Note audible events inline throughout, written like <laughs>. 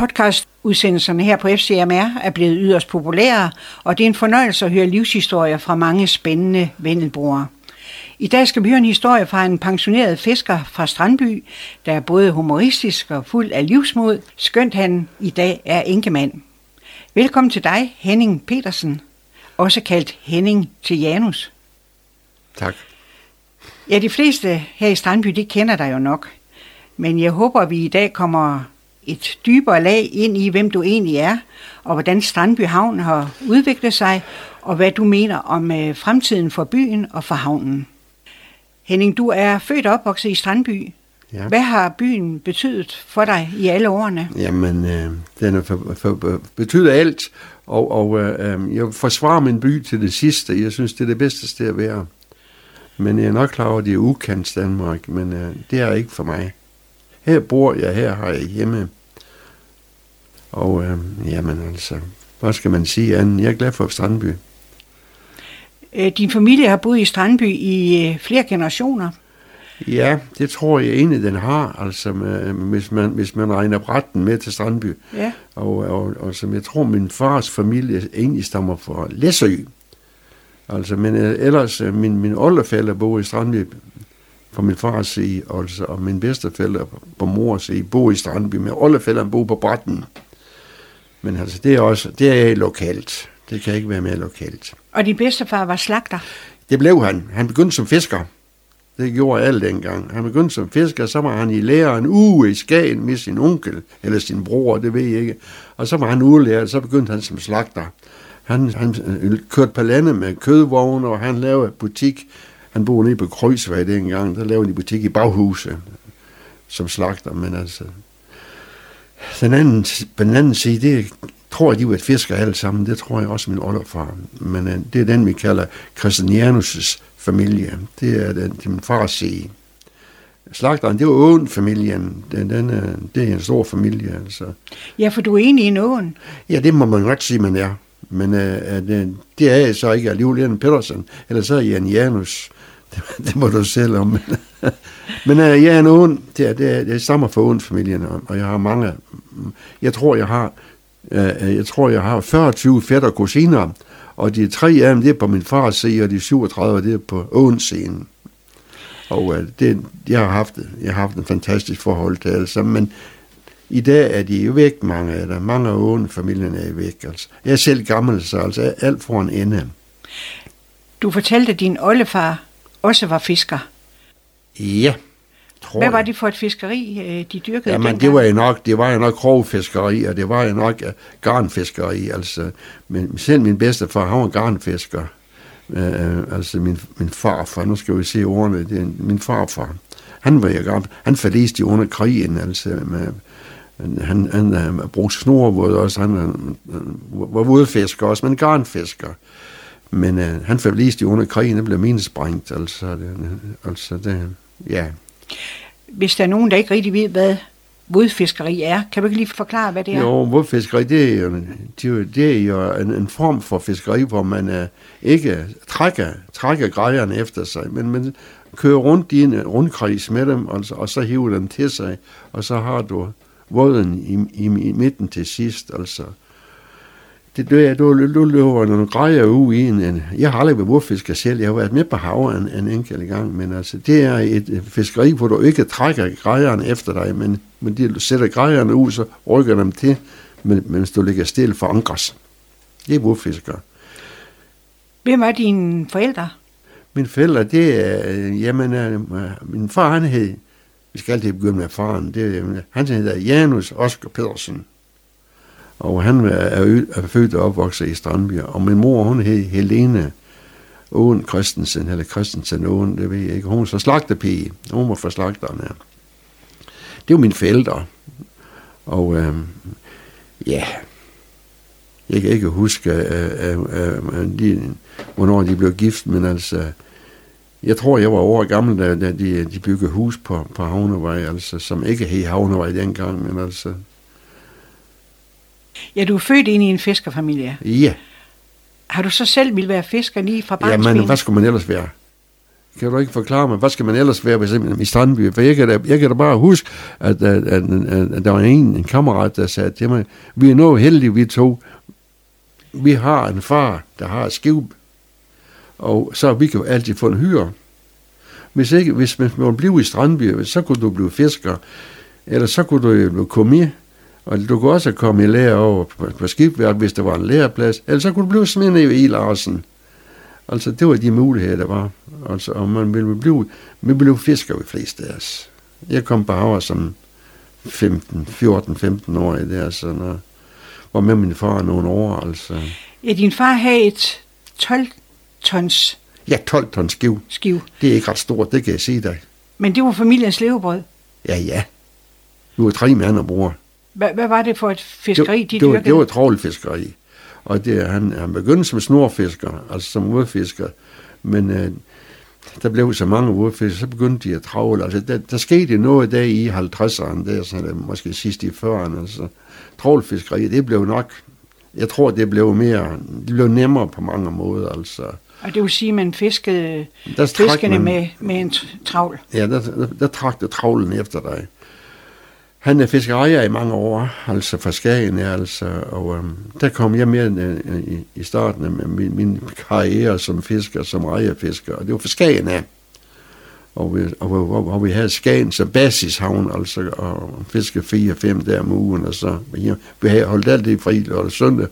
Podcastudsendelserne her på FCMR er blevet yderst populære, og det er en fornøjelse at høre livshistorier fra mange spændende vendelbrugere. I dag skal vi høre en historie fra en pensioneret fisker fra Strandby, der er både humoristisk og fuld af livsmod, skønt han i dag er enkemand. Velkommen til dig, Henning Petersen, også kaldt Henning til Janus. Tak. Ja, de fleste her i Strandby, de kender dig jo nok. Men jeg håber, at vi i dag kommer et dybere lag ind i, hvem du egentlig er, og hvordan Strandby Havn har udviklet sig, og hvad du mener om øh, fremtiden for byen og for havnen. Henning, du er født og opvokset i Strandby. Ja. Hvad har byen betydet for dig i alle årene? Jamen, øh, den har for, for, betydet alt, og, og øh, jeg forsvarer min by til det sidste. Jeg synes, det er det bedste sted at være. Men jeg er nok klar over, at det er ukendt Danmark, men øh, det er ikke for mig. Her bor jeg, her har jeg hjemme. Og øh, jamen altså, hvad skal man sige anden? Jeg er glad for Strandby. Øh, din familie har boet i Strandby i øh, flere generationer. Ja, det tror jeg egentlig, den har, altså hvis, man, hvis man regner brætten med til Strandby. Ja. Og, og, og som jeg tror, min fars familie egentlig stammer fra Læsø. Altså, men øh, ellers, min, min oldefælder bor i Strandby på min fars side, altså, og min bedstefælder på mors side bor i Strandby, men oldefælderen bor på Bratten. Men altså, det er også, det er lokalt. Det kan ikke være mere lokalt. Og din bedstefar var slagter? Det blev han. Han begyndte som fisker. Det gjorde alle dengang. Han begyndte som fisker, så var han i lære en uge i Skagen med sin onkel, eller sin bror, det ved jeg ikke. Og så var han ugelærer, så begyndte han som slagter. Han, han øh, kørte på landet med kødvogne, og han lavede butik. Han boede nede på Krydsvej dengang, der lavede de butik i baghuset som slagter, men altså... Den anden, på den anden side, det tror jeg, de var et fisker alle sammen. Det tror jeg også min oldefar. Men uh, det er den, vi kalder Christianianus' familie. Det er den, til min fars side. Slagteren, det var Åen-familien. Den, den, uh, det er en stor familie. Altså. Ja, for du er enig i Åen. Ja, det må man godt sige, man er. Men uh, det, det er jeg så ikke alligevel Jan Pedersen. Eller så er Jan Janus. Det, <laughs> det må du selv om. Men <laughs> uh, en ond. det, er, det, er, det stammer fra ond familien, og jeg har mange... Jeg tror, jeg har Øh, jeg tror, jeg har 40 fætter og kusiner, og de tre af dem, det er på min fars side, og de 37, det er på Åens scene. Og øh, det, jeg, har haft, jeg har haft en fantastisk forhold til alle sammen, men i dag er de jo væk, mange af dem. Mange af åen familien er væk. Altså. Jeg er selv gammel, så altså alt får en ende. Du fortalte, at din oldefar også var fisker. Ja, tror Hvad var det for et fiskeri, øh, de dyrkede Jamen, det var jo nok, det var jo nok krogfiskeri, og det var jo nok uh, garnfiskeri. Altså, men selv min bedstefar, han var garnfisker. Uh, altså min, min farfar, nu skal vi se ordene, det er min farfar. Han var jo garn, han forliste jo under krigen, altså med, han, han uh, brugte snorvåd også, han uh, var vådfisker også, men garnfisker. Men uh, han forliste under krigen, det blev minesprængt, altså, det, altså det, ja. Hvis der er nogen, der ikke rigtig ved, hvad vådfiskeri er, kan du ikke lige forklare, hvad det er? Jo, vådfiskeri, det er jo, det er jo en, en form for fiskeri, hvor man uh, ikke trækker, trækker grejerne efter sig, men man kører rundt i en rundkreds med dem, altså, og så hiver dem til sig, og så har du våden i, i, i midten til sidst, altså det, det, du, du løber nogle grejer ud i en, en, jeg har aldrig været bordfisker selv, jeg har været med på havet en, en enkelt gang, men altså, det er et fiskeri, hvor du ikke trækker grejerne efter dig, men, men de, du sætter grejerne ud, så rykker dem til, men, mens du ligger stille for ankers. Det er bordfisker. Hvem er dine forældre? Mine forældre, det er, jamen, øh, min far, han hed, vi skal altid begynde med faren, det, han hedder Janus Oskar Pedersen. Og han er, er født og opvokset i Strandby. Og min mor, hun hed Helene Åen Christensen, eller Christensen Åen, det ved jeg ikke. Hun var så slagterpige. Hun var fra slagterne. Det var mine forældre. Og øh, ja, jeg kan ikke huske, øh, øh, øh, de, hvornår de blev gift, men altså, jeg tror, jeg var over gammel, da, da de, de byggede hus på, på Havnevej, altså, som ikke hed Havnevej dengang, men altså, Ja, du er født ind i en fiskerfamilie. Ja. Har du så selv ville være fisker lige fra barnsben? Ja, men hvad skulle man ellers være? Kan du ikke forklare mig, hvad skal man ellers være hvis i Strandby? For jeg kan da, jeg kan da bare huske, at, at, at, at, at der var en, en kammerat, der sagde til mig, vi er nu heldige, vi to. Vi har en far, der har et skib, og så vi kan jo altid få en hyre. Hvis, ikke, hvis man blive i Strandby, så kunne du blive fisker, eller så kunne du blive kommis, og du kunne også komme i lære over på, på skibværk, hvis der var en læreplads, eller så kunne du blive smidt i Larsen. Altså, det var de muligheder, der var. Altså, og man ville blive, vi blev fisker i fleste af os. Jeg kom på havre som 15, 14, 15 år i det, altså, når, var med min far nogle år, altså. Ja, din far havde et 12 tons Ja, 12 tons skiv. skiv, Det er ikke ret stort, det kan jeg sige dig. men det var familiens levebrød. Ja, ja. Vi var tre mænd og bror. Hvad, hvad var det for et fiskeri, de det, det, var, dyrkede? det var travlfiskeri. Og det, han, han begyndte som snorfisker, altså som urfisker. Men øh, der blev så mange urfisker, så begyndte de at travle. Altså, der, der skete noget der i 50'erne, der, så der, måske sidst i 40'erne. Altså, travlfiskeri, det blev nok, jeg tror, det blev mere, det blev nemmere på mange måder. Altså, Og det vil sige, at man fiskede der fiskene man- med, med en travl. Ja, der, der, der trak det travlen efter dig. Han er fiskerejer i mange år, altså fra Skagen, ja, altså, og øhm, der kom jeg med øh, i, i starten af min, min karriere som fisker, som rejerfisker, og det var fra Skagen af. Og vi, og, hvor, hvor, hvor vi havde Skagen som basishavn, altså, og fiske 4-5 der om ugen, og så, vi, vi havde holdt altid fri lørdag og søndag,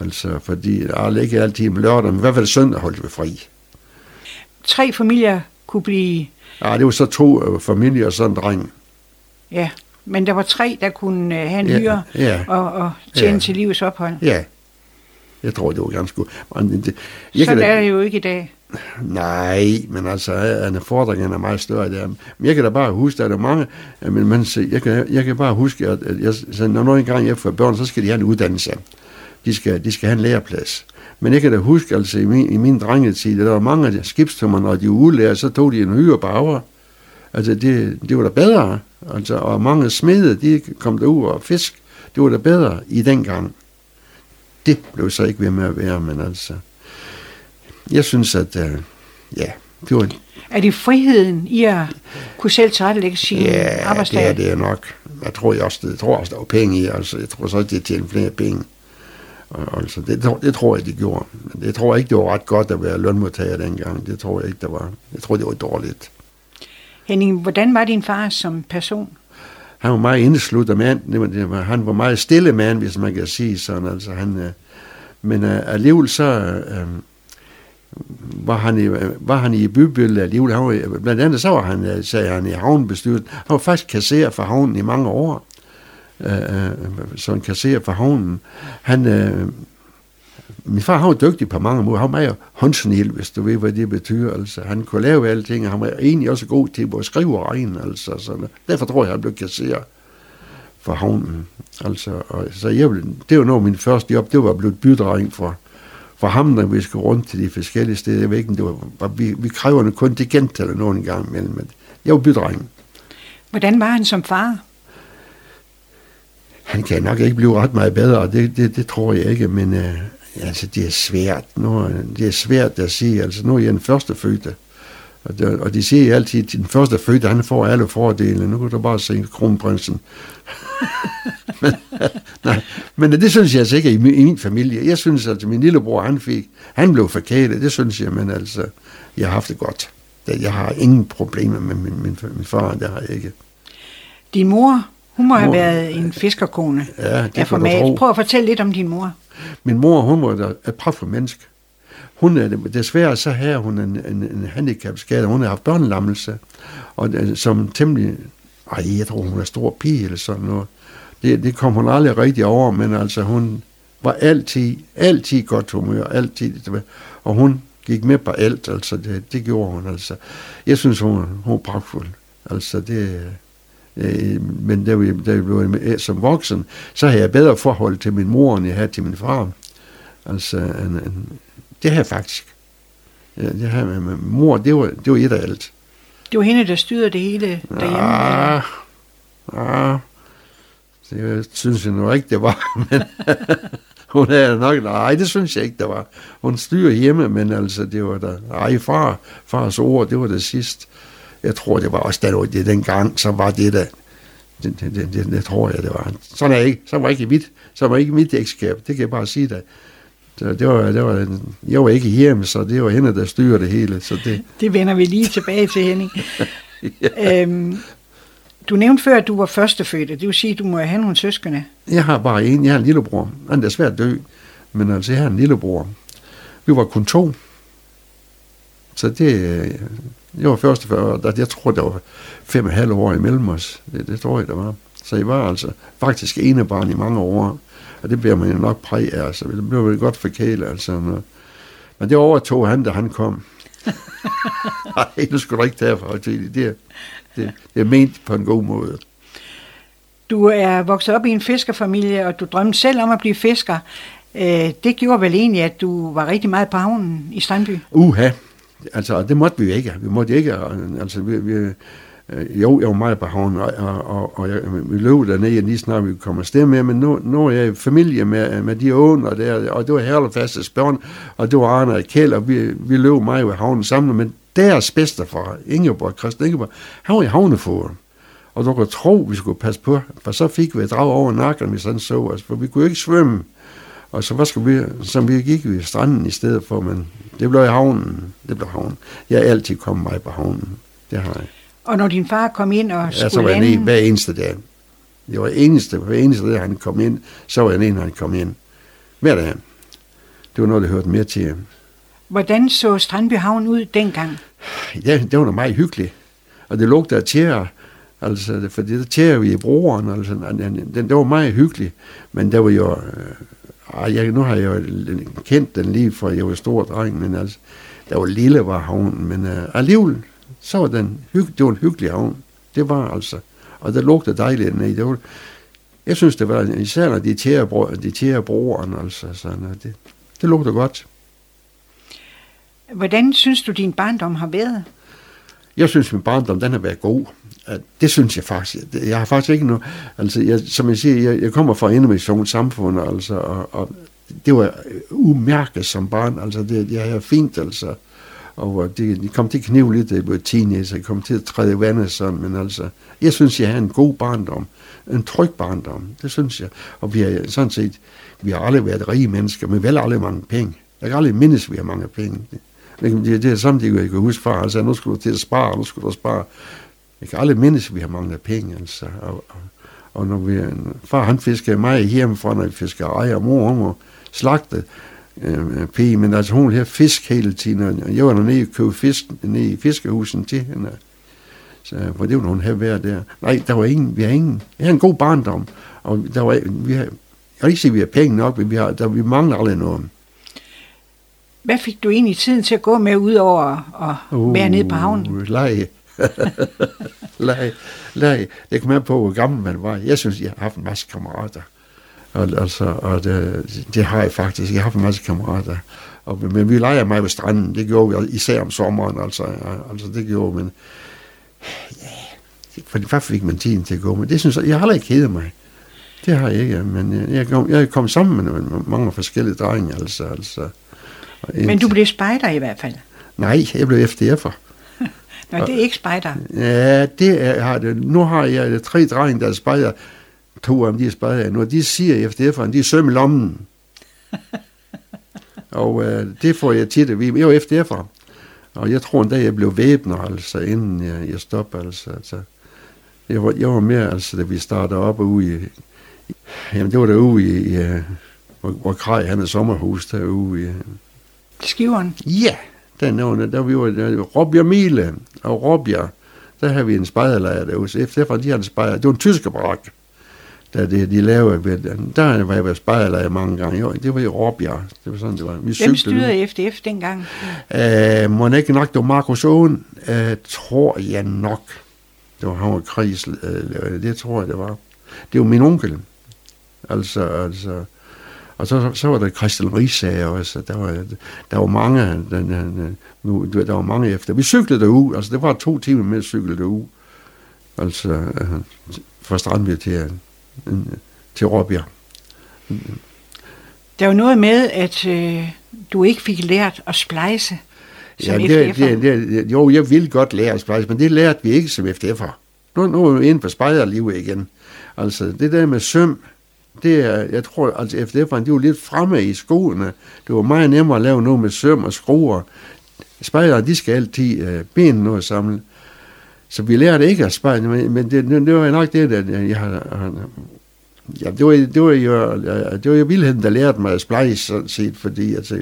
altså, fordi, altså, ikke altid om lørdag, men i hvert fald søndag holdt vi fri. Tre familier kunne blive, Ja, det var så to øh, familier og så en dreng. ja, men der var tre, der kunne øh, have en Ja, hyre ja. og, og tjene Ja. til livets ophold. Ja, jeg tror, det var ganske godt. Det, jeg Sådan kan er da, det jo ikke i dag. nej, men altså, han er er meget større der. Men jeg kan da bare huske, at der er mange, men man, jeg, kan, jeg kan bare huske, at, jeg, så når nogen gang jeg får børn, så skal de have en uddannelse. De skal, de skal have en læreplads. Men jeg kan da huske, altså i min, i min drengetid, der var mange skibstummer, når de var udlærer, så tog de en hyre på havre. Altså, det, det var da bedre. Altså, og mange smede, de kom derud og fisk. Det var da bedre i den gang. Det blev så ikke ved med at være, men altså... Jeg synes, at... Uh, ja, det var... Er det friheden i at kunne selv tilrettelægge sin Ja, arbejdsdag? det er det nok. Jeg tror jeg også, det, jeg tror også, der var penge i. Altså, jeg tror så, at de tjente flere penge. Og, altså, det, tror- det, tror jeg, de gjorde. Men jeg tror ikke, det var ret godt at være lønmodtager dengang. Det tror jeg ikke, der var. Jeg tror, det var dårligt. Henning, hvordan var din far som person? Han var meget indesluttet mand. Var, han var meget stille mand, hvis man kan sige sådan. Altså, han, øh, men øh, alligevel så øh, var, han i, var han i bybilledet alligevel. Han var, blandt andet så var han, øh, sagde han, i havnebestyrelsen. Han var faktisk kasserer for havnen i mange år. Øh, så sådan kasserer for havnen. Han, øh, min far han var dygtig på mange måder. Han var meget håndsnil, hvis du ved, hvad det betyder. Altså, han kunne lave alting, og han var egentlig også god til at skrive og regne. Altså, sådan. Derfor tror jeg, han blev kasserer for havnen. Altså, og, så jeg, det var noget min første job, det var blive bydreng for, for ham, når vi skulle rundt til de forskellige steder. Jeg ved ikke, det var, vi, vi kræver en kontingent eller noget en gang imellem. Men jeg var bydreng. Hvordan var han som far? Han kan nok ikke blive ret meget bedre, det, det, det tror jeg ikke, men øh, altså, det er svært. Nu, det er svært at sige. Altså, nu er jeg den første fødte. Og, det, og de siger altid, at den første fødte, han får alle fordele. Nu kan du bare se kronprinsen. <laughs> men, nej, men det synes jeg altså ikke i min, i min familie. Jeg synes, at min lillebror, han fik, han blev forkælet. Det synes jeg, men altså, jeg har haft det godt. Jeg har ingen problemer med min, min, min far, det har jeg ikke. Din mor, hun må have Mor- været en fiskerkone Ja, det af format. Prøv at fortælle lidt om din mor. Min mor, hun var da et pragtfuldt menneske. Hun er, desværre så havde hun en, en, en handicapskade. Hun har haft børnelammelse. Og øh, som temmelig... Ej, jeg tror, hun er stor pige eller sådan noget. Det, det kom hun aldrig rigtig over, men altså hun var altid, altid godt humør. Altid, og hun gik med på alt, altså det, det gjorde hun altså. Jeg synes, hun, hun var pragtfuld. Altså det... Øh, men da vi, da vi blev med- som voksen, så havde jeg bedre forhold til min mor, end jeg havde til min far. Altså, en, en, det har jeg faktisk. Ja, det her med, med mor, det var, det var et af alt. Det var hende, der styrede det hele derhjemme. Ah, ah, det synes jeg nu ikke, det var. <laughs> Men <laughs> hun er nok, nej, det synes jeg ikke, der var. Hun styrer hjemme, men altså, det var der, ej, far, fars ord, det var det sidste. Jeg tror, det var også, da det, det dengang, så var det der, det, det, det, det, det, tror jeg, det var. Sådan er ikke, så var ikke mit, så var ikke mit ægteskab, det kan jeg bare sige dig. Så det var, det var, jeg var ikke hjemme, så det var hende, der styrer det hele. Så det... det vender vi lige tilbage til, Henning. <laughs> ja. øhm, du nævnte før, at du var førstefødte. Det vil sige, at du må have nogle søskende. Jeg har bare en. Jeg har en lillebror. Han er svært at dø. Men altså, jeg har en lillebror. Vi var kun to. Så det... Jeg var førstefødte. Jeg tror, der var fem og halv år imellem os. Det, det tror jeg, der var. Så jeg var altså faktisk ene barn i mange år. Og det bliver man jo nok præg af. Altså. Det blev godt forkælet. Altså. Men det overtog han, da han kom. <laughs> Nej, nu skulle du ikke tage for det, det, det er ment på en god måde. Du er vokset op i en fiskerfamilie, og du drømte selv om at blive fisker. Øh, det gjorde vel egentlig, at du var rigtig meget på havnen i Strandby? Uha, altså det måtte vi ikke. Vi måtte ikke, altså vi, vi, øh, jo, jeg var meget på havnen, og, og, og, og jeg, vi løb dernede lige snart vi kom afsted med, men nu, nu er jeg i familie med, med de åner der, og det var Herlefaste Spørn, og det var Arne og Kjell, og vi, vi løb meget ved havnen sammen, men deres bedstefar, Ingeborg, Christian Ingeborg, han var i havnefoden. Og du kan tro, vi skulle passe på, for så fik vi et drag over nakken, hvis han så os, for vi kunne ikke svømme. Og så, hvad skulle vi, så vi gik vi stranden i stedet for, men det blev i havnen. Det blev havnen. Jeg er altid kommet mig på havnen. Det har jeg. Og når din far kom ind og skulle ja, så var jeg hver eneste dag. Det var eneste, hver eneste dag, han kom ind, så var jeg en, han kom ind. Hver dag. Det var noget, der hørte mere til. Hvordan så Strandby Havn ud dengang? Ja, det var meget hyggeligt. Og det lugtede af tjære. Altså, for det tjære vi i broren. Altså, den, det var meget hyggeligt. Men der var jo... Øh, jeg, nu har jeg jo kendt den lige fra, jeg var stor dreng, men altså, der var lille var havnen, men øh, alligevel, så var den hygge, det var en hyggelig havn. Det var altså. Og der lugtede dejligt ned. Det var, jeg synes, det var især, når de tjære, de tjære broren, altså, sådan, det, det lugtede godt. Hvordan synes du, din barndom har været? Jeg synes, min barndom den har været god. Det synes jeg faktisk. Jeg har faktisk ikke noget... Altså, jeg, som jeg siger, jeg, jeg kommer fra innovation samfund, altså, og, og det var umærket som barn. Altså, det, det er fint, altså. Og det, de kom til at knive lidt, da jeg blev teenager. Jeg kom til at træde vandet sådan, men altså, jeg synes, jeg har en god barndom. En tryg barndom, det synes jeg. Og vi har sådan set, vi har aldrig været rige mennesker, men vel aldrig mange penge. Jeg kan aldrig mindes, at vi har mange penge. Det, det er samtidig, jeg kan huske far, altså, nu skulle du til at spare, nu skulle du spare. Jeg kan aldrig mindes, at vi har manglet penge, altså. Og, og, og når vi, far han fiskede mig hjemmefra, når vi fiskede ej, og mor hun var slagtet øh, pige, men altså hun her fisk hele tiden, og jeg var dernede og købte fisk nede i fiskehusen til hende. Så, for det var hun her hver der. Nej, der var ingen, vi har ingen, jeg har en god barndom, og der var, vi har, jeg vil ikke sige, at vi har penge nok, men vi, har, der, vi mangler aldrig noget. Hvad fik du egentlig tiden til at gå med ud over at uh, være nede på havnen? Lege. <laughs> lege. Lege. Det kom på, hvor gammel man var. Jeg synes, jeg har haft en masse kammerater. Og, altså, og det, det, har jeg faktisk. Jeg har haft en masse kammerater. Og, men vi leger mig ved stranden. Det gjorde vi især om sommeren. Altså, altså det gjorde men ja, for hvad fik man tiden til at gå? Men det synes jeg, jeg har aldrig kede mig. Det har jeg ikke, men jeg, kom, jeg kom sammen med mange forskellige drenge, altså, altså men du blev spejder i hvert fald? Nej, jeg blev FDF'er. Nå, det er ikke spejder. Ja, det er, har det. Nu har jeg tre drenge, der er spejder. To af dem, de er spejder. Nu de siger FDF'erne, de er søm i lommen. <laughs> og øh, det får jeg tit at vide. Jeg er FDF'er. Og jeg tror en dag, jeg blev væbner, altså, inden jeg, jeg stoppede, altså. altså. Jeg var, jeg var mere, altså, da vi startede op ude i, jamen det var derude i, i hvor, hvor Krej, han er sommerhus derude i, Skiveren? Ja, den er, der vi var Robjer Mile og Robjer, der har vi en spejderlejr derude. Efter de har en spejder, det var en tysker barak, da det, de lavede ved. Der var jeg været spejderlejr mange gange. Jo, det var i Robjer. Det var sådan, det var. Vi Hvem styrede FDF dengang? Uh, må ikke nok, det var Markus Åen, uh, tror jeg nok. Det var han var krigs, uh, det tror jeg, det var. Det var min onkel. Altså, altså, og så, så var der Christian Risager også. Der var, der var mange, den, den, nu, der var mange efter. Vi cyklede derud, altså det var to timer med at cykle derud. Altså øh, fra Strandby til, øh, til Råbjerg. Der er jo noget med, at øh, du ikke fik lært at splejse som Ja, det, det, det, jo, jeg ville godt lære at splejse, men det lærte vi ikke som FDF'er. Nu, nu er vi inde på spejderlivet igen. Altså, det der med søm, det er, jeg tror, altså FDF'erne, de var lidt fremme i skoene. Det var meget nemmere at lave noget med søm og skruer. Spejdere, de skal altid øh, ben noget sammen. Så vi lærte ikke at spejle, men, men det, det, det var nok det, der jeg har... Ja, det var, det var jo, det var jo Vilhelm, der lærte mig at splejse, sådan set, fordi altså,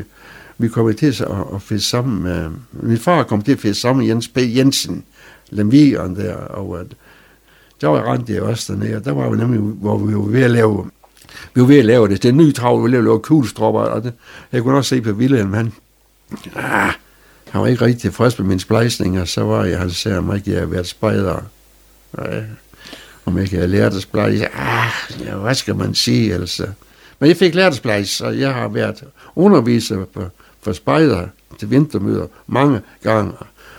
vi kom til at, at fiske sammen med... Min far kom til at fiske sammen med Jens P. Jensen, Lemvigeren der, og at, der var rent det også dernede, og der var vi nemlig, hvor vi var ved at lave, vi var ved at lave det, det nye travl, vi var lave kuglestropper, og det, jeg kunne også se på Vilhelm, han, ah, han var ikke rigtig tilfreds med min splejsning, og så var jeg, han sagde, om ikke jeg havde været spejder. Ja, om ikke jeg havde lært at splejse. Ah, ja, hvad skal man sige, altså. Men jeg fik lært at splejse, og jeg har været underviser på, for spejder til vintermøder mange gange.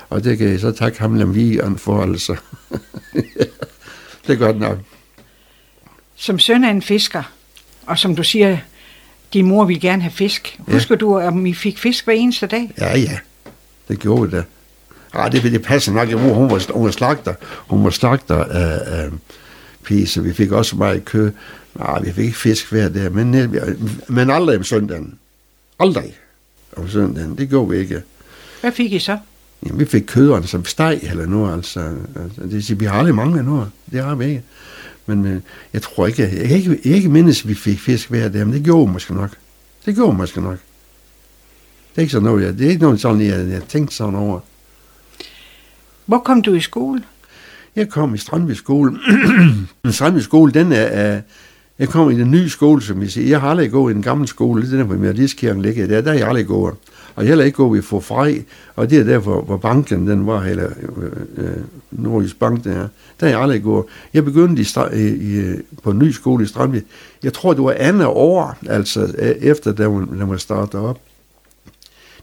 Og det kan jeg så takke ham Lemvigeren for, altså. <laughs> det er godt nok. Som søn af en fisker, og som du siger, din mor ville gerne have fisk. Ja. Husker du, om I fik fisk hver eneste dag? Ja, ja. Det gjorde vi da. Ah, det, det passer nok. Mor, hun var, hun var slagter. Hun var slagter af, af pige, så vi fik også meget kød. Nej, vi fik ikke fisk hver dag, men, øh, men aldrig om søndagen. Aldrig om søndagen. Det gjorde vi ikke. Hvad fik I så? Jamen, vi fik køderne som steg eller noget, altså. altså det vil sige, vi har aldrig manglet noget. Det har vi ikke. Men øh, jeg tror ikke, jeg kan ikke, jeg ikke mindes, at vi fik fisk hver dag, men det gjorde måske nok. Det gjorde måske nok. Det er ikke sådan noget, jeg, det er ikke noget sådan, jeg, jeg tænkte sådan over. Hvor kom du i skole? Jeg kom i Strandby skole. <clears throat> Strandby skole, den er, er, jeg kom i den nye skole, som vi siger. Jeg har aldrig gået i den gamle skole, den er på Merdiskirken ligger der, der er jeg aldrig gået. Og heller ikke gå i Forfrej, og det er derfor, hvor, banken den var, eller øh, øh, Nordisk Bank der, der er jeg aldrig gået. Jeg begyndte i, i, i, på en ny skole i Strandby. Jeg tror, det var andet år, altså øh, efter, da man, da man startede op.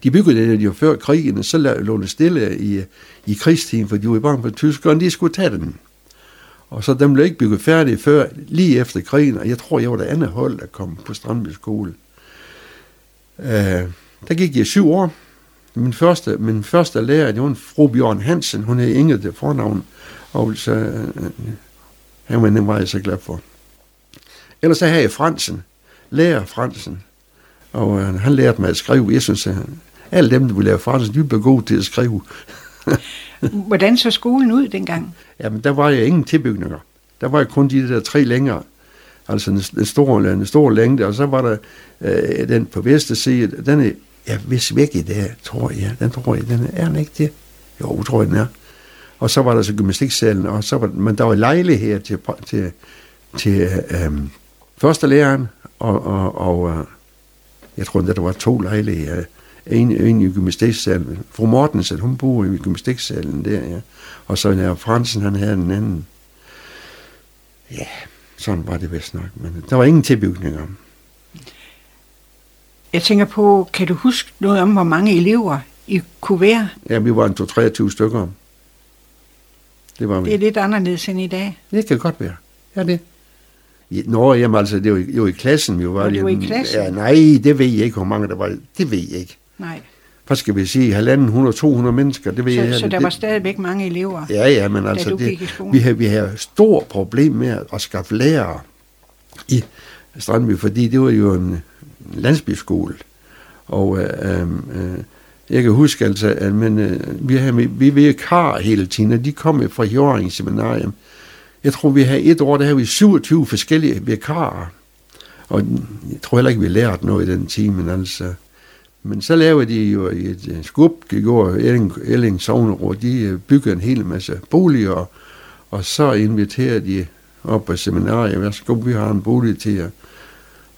De byggede det jo før krigen, så lå det stille i, i krigstiden, for de var bange for, tyskerne de skulle tage den. Og så dem blev ikke bygget færdige før lige efter krigen, og jeg tror, jeg var det andet hold, der kom på Strandby skole. Øh, der gik jeg syv år. Min første, min første lærer, det var en fru Bjørn Hansen, hun hed Inge til fornavn, og så, han var, den var jeg så glad for. Ellers så havde jeg Fransen, lærer Fransen, og uh, han lærte mig at skrive. Jeg synes, at alle dem, der ville lære fransk, de blev gode til at skrive. <laughs> Hvordan så skolen ud dengang? Jamen, der var jeg ingen tilbygninger. Der var jeg kun de der tre længere. Altså en, en, stor, en stor længde, og så var der øh, den på venstre side, den er, ja, hvis væk i dag, tror jeg. Den tror jeg, den er, er den ikke det? Jo, tror jeg, den er. Og så var der så gymnastiksalen, og så var, men der var lejlighed til, til, til øh, første læreren, og, og, og øh, jeg tror, at der var to lejligheder. En, en i gymnastiksalen. Fru Mortensen, hun bor i gymnastiksalen der, ja. Og så er Fransen, han havde den anden. Ja, sådan var det vist nok. Men der var ingen tilbygninger. Jeg tænker på, kan du huske noget om, hvor mange elever I kunne være? Ja, vi var en 2-23 stykker. Det var vi. Det er lidt anderledes end i dag. Det kan godt være. Ja, det. Nå, jamen altså, det var, var i klassen, vi var. Det var i Jamen, klassen? Ja, nej, det ved jeg ikke, hvor mange der var. Det ved jeg ikke. Nej. Hvad skal vi sige? Halvanden, 100, 200 mennesker, det ved jeg. Så, så det, der var stadigvæk mange elever. Ja, ja, men altså, det, vi har vi har stort problem med at skaffe lærere i Strandby, fordi det var jo en landsbyskole. Og øh, øh, jeg kan huske altså, at men, øh, vi har vi vi vikar hele tiden, og de kom fra Hjøring Seminarium. Jeg tror, vi havde et år, der havde vi 27 forskellige vikarer. Og jeg tror heller ikke, vi lærte noget i den time, men altså... Men så lavede de jo et øh, skub, de gjorde Elling, Elling Sogneråd, de øh, byggede en hel masse boliger, og, og så inviterede de op på seminariet, værsgo, vi har en bolig til jer.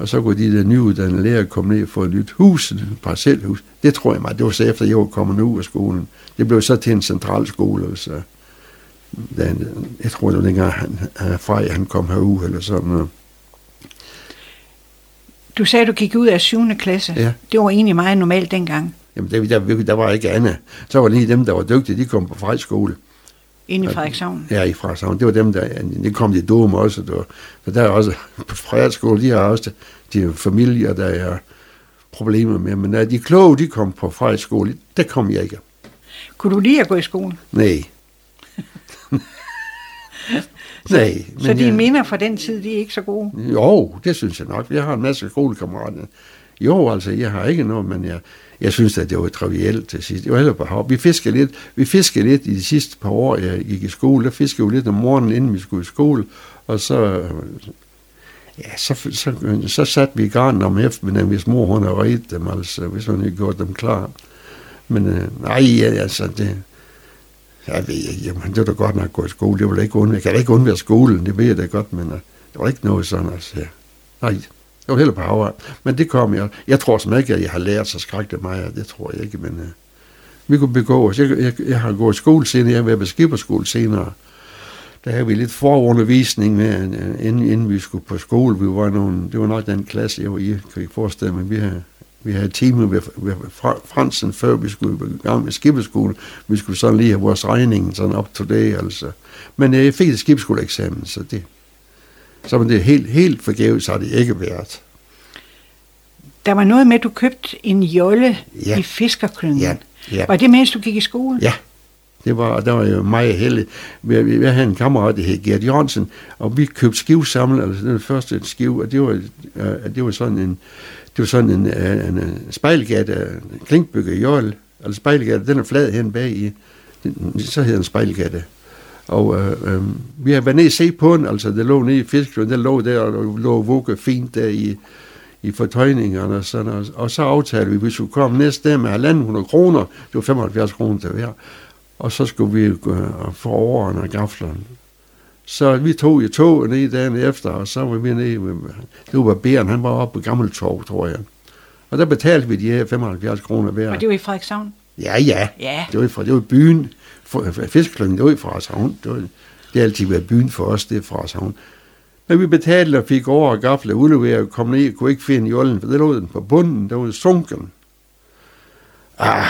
Og så kunne de der nyuddannede lærer komme ned og få et nyt hus, et parcelhus. Det tror jeg mig, det var så efter, jeg var kommet ud af skolen. Det blev så til en central skole, så da, jeg tror, det var dengang, han, han, Frej, han kom herud, eller sådan noget. Du sagde, du gik ud af 7. klasse. Ja. Det var egentlig meget normalt dengang. Jamen, der, der, der var ikke andet. Så var lige dem, der var dygtige, de kom på Frej skole. Inde i Frederikshavn? Ja, i Frederikshavn. Det var dem, der... Det kom de dumme også. Der, for der er også... På Fredagsskole, de har også de familier, der er problemer med. Men når de kloge, de kom på Frederiksskole, der kom jeg ikke. Kunne du lide at gå i skole? Nej. <laughs> Nej. Så dine jeg... minder fra den tid, de er ikke så gode? Jo, det synes jeg nok. Jeg har en masse skolekammerater. Jo, altså, jeg har ikke noget, men jeg, jeg synes, at det var trivielt til sidst. Det var heller på hav. Vi fiskede lidt, vi fiskede lidt i de sidste par år, jeg gik i skole. Der fiskede vi lidt om morgenen, inden vi skulle i skole. Og så, ja, så, så, så, så satte vi i garn om eftermiddagen, hvis mor hun havde reddet dem, altså, hvis hun havde gjort dem klar. Men øh, nej, altså, det, jeg ved ikke, jamen, det var da godt nok gå i skole. Det var ikke undvære. Jeg kan da ikke undvære skolen, det ved jeg da godt, men uh, det var ikke noget sådan, altså. Nej, jeg var heller på Havvej. Men det kom jeg. Jeg tror som ikke, at jeg har lært så skrækket mig, det tror jeg ikke, men uh, vi kunne begå os. Jeg, jeg, jeg har gået i skole senere, jeg har været på skipperskole senere. Der havde vi lidt forundervisning med, øh, inden, inden vi skulle på skole. Vi var nogle, det var nok den klasse, jeg var i, kan I forestille mig. Vi havde vi havde timer ved, ved Fransen, før vi skulle i gang med skibeskole. Vi skulle sådan lige have vores regning sådan up to date, altså. Men øh, jeg fik et skibsskoleeksamen, så det, så var det helt, helt forgæves har det ikke været. Der var noget med, at du købte en jolle ja. i fiskerklyngen. Ja. ja. Var det mens du gik i skole? Ja. Det var, der var jo meget heldig. Vi, vi, vi havde en kammerat, der hed Gert Jørgensen, og vi købte skiv sammen, altså den første skiv, og det var, det var sådan en, det var sådan en, en, en spejlgatte, klinkbygget jøl, altså spejlgatte, den er flad hen bag i, så hedder den spejlgatte. Og øh, øh, vi har været nede og se på den, altså det lå nede i fisken, den lå der, og lå vugge fint der i, i fortøjningerne og sådan og, og så aftalte vi, at vi skulle komme næste dag med 1.500 kroner, det var 75 kroner til hver, og så skulle vi gå få over og gaflerne. Så vi tog i tog ned dagen efter, og så var vi nede med, det var Bæren, han var oppe på Gammeltorv, tror jeg. Og der betalte vi de her 75 kroner hver. Og det var i Frederikshavn? Ja, ja. ja. Det var fra, det var byen. Fiskekløngen, det var i Frederikshavn. Det, var, det har altid været byen for os, det er Frederikshavn. Men vi betalte og fik over og gafle udleveret og kom ned og kunne ikke finde jollen, for det lå den på bunden, der var sunken. Ah,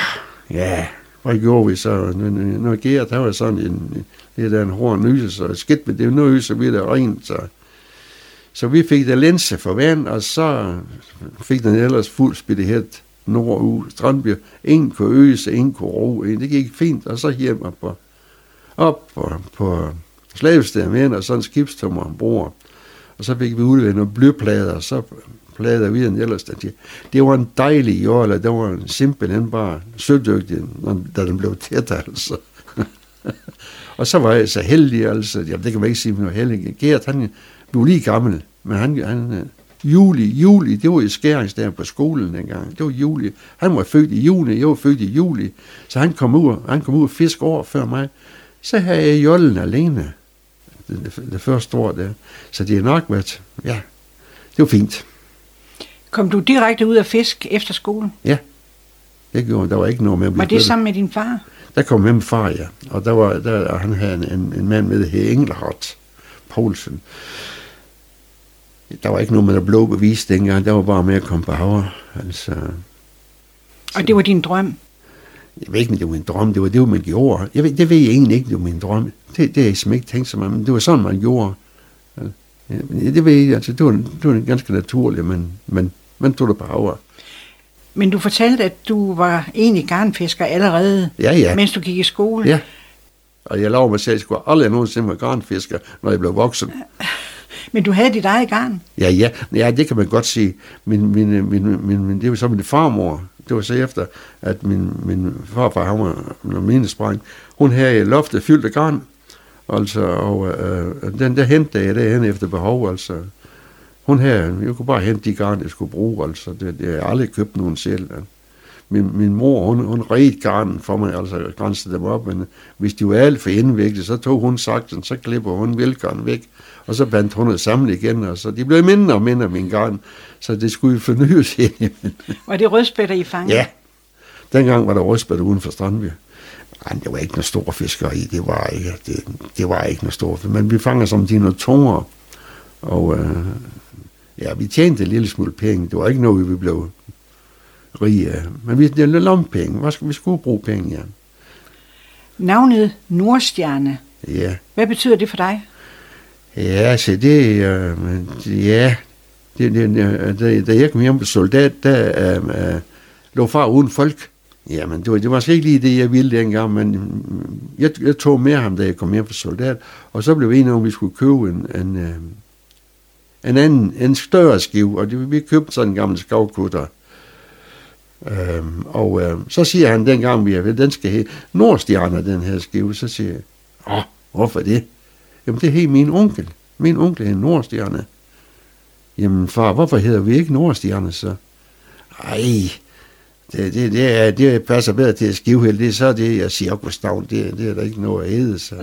ja, hvad gjorde vi så? Når Gert, der var sådan en, lidt af en hård nyse, så skidt med det nu så vi det rent. Så. så vi fik der linse for vand, og så fik den ellers fuld spidtighed nord Strandby. En kunne øse, en kunne ro. Det gik fint, og så hjem og på, op på, på slavestedet med, og så en skibstummer ombord. Og så fik vi udleveret nogle blyplader, og så plader vi den ellers. Det var en dejlig jord, eller det var en simpelthen bare sødygtig, da den blev tæt, altså. <laughs> Og så var jeg så heldig, altså, jamen, det kan man ikke sige, men var heldig. Gert, han blev lige gammel, men han, han øh, juli, juli, det var i skæringsdagen på skolen dengang. Det var juli. Han var født i juni, jeg var født i juli. Så han kom ud, han kom ud og fisk år før mig. Så havde jeg jollen alene det, det, det første år der. Så det er nok været, ja, det var fint. Kom du direkte ud af fisk efter skolen? Ja, det gjorde Der var ikke noget med at Var det sammen med din far? Der kom med min far, ja. Og der var, der, og han havde en, en, en mand med, her Engelhardt Poulsen. Der var ikke noget med at blå bevis dengang. Der var bare med at komme på havre. Altså, og det var din drøm? Jeg ved ikke, om det var en drøm. Det var det, man gjorde. Jeg ved, det ved jeg egentlig ikke, det var min drøm. Det, det har jeg simpelthen ikke tænkt så meget, men det var sådan, man gjorde. Ja, det ved jeg, altså, det var, det var ganske naturligt, men, men man tog det på havre. Men du fortalte, at du var egentlig garnfisker allerede, ja, ja. mens du gik i skole. Ja, og jeg lavede mig selv, at jeg skulle aldrig nogensinde være garnfisker, når jeg blev voksen. Men du havde dit eget garn? Ja, ja, ja det kan man godt sige. Min, min, min, min, min, det var så min farmor. Det var så efter, at min, min farfar, han var minesprang. Hun havde loftet fyldt af garn. Altså, og øh, øh, den der hentede jeg derhen efter behov, altså. Hun her, jeg kunne bare hente de garn, jeg skulle bruge, altså. Det, det har jeg aldrig købt nogen selv. Altså. Min, min mor, hun, hun red garnen for mig, altså grænsede dem op, men hvis de var alt for indviklet, så tog hun sagten, så klipper hun velgarn væk, og så bandt hun det sammen igen, og så de blev mindre og mindre min garn, så det skulle fornyes <laughs> ind. Var det rødspætter, I fangede? Ja. Dengang var der rødspætter uden for Strandby. Nej, det var ikke noget store fisker i, det var ikke, det, det var ikke noget store men vi fanger som de noget tungere, og øh, ja, vi tjente en lille smule penge. Det var ikke noget, vi blev rige af. Men vi det lompenge. Hvad skulle, vi skulle bruge penge, ja. Navnet Nordstjerne, Ja, hvad betyder det for dig? Ja, så det, øh, ja, det, det, det, da, jeg kom hjem på soldat, der øh, øh lå far uden folk. Jamen, det var, det var måske ikke lige det, jeg ville dengang, men mm, jeg, jeg tog med ham, da jeg kom hjem på soldat, og så blev vi enige om, at vi skulle købe en, en, øh, en anden, en større skive, og det, vi købte sådan en gammel skavkutter. Øhm, og øh, så siger han, dengang vi er ved, den skal hedde Nordstjerner, den her skive, så siger jeg, åh, hvorfor det? Jamen, det hed min onkel. Min onkel hed Nordstjerne. Jamen, far, hvorfor hedder vi ikke Nordstjerne så? Ej, det, det, det, er, det passer bedre til at skive. Det er så det, jeg siger, Gustav, det, det er der ikke noget at æde, så...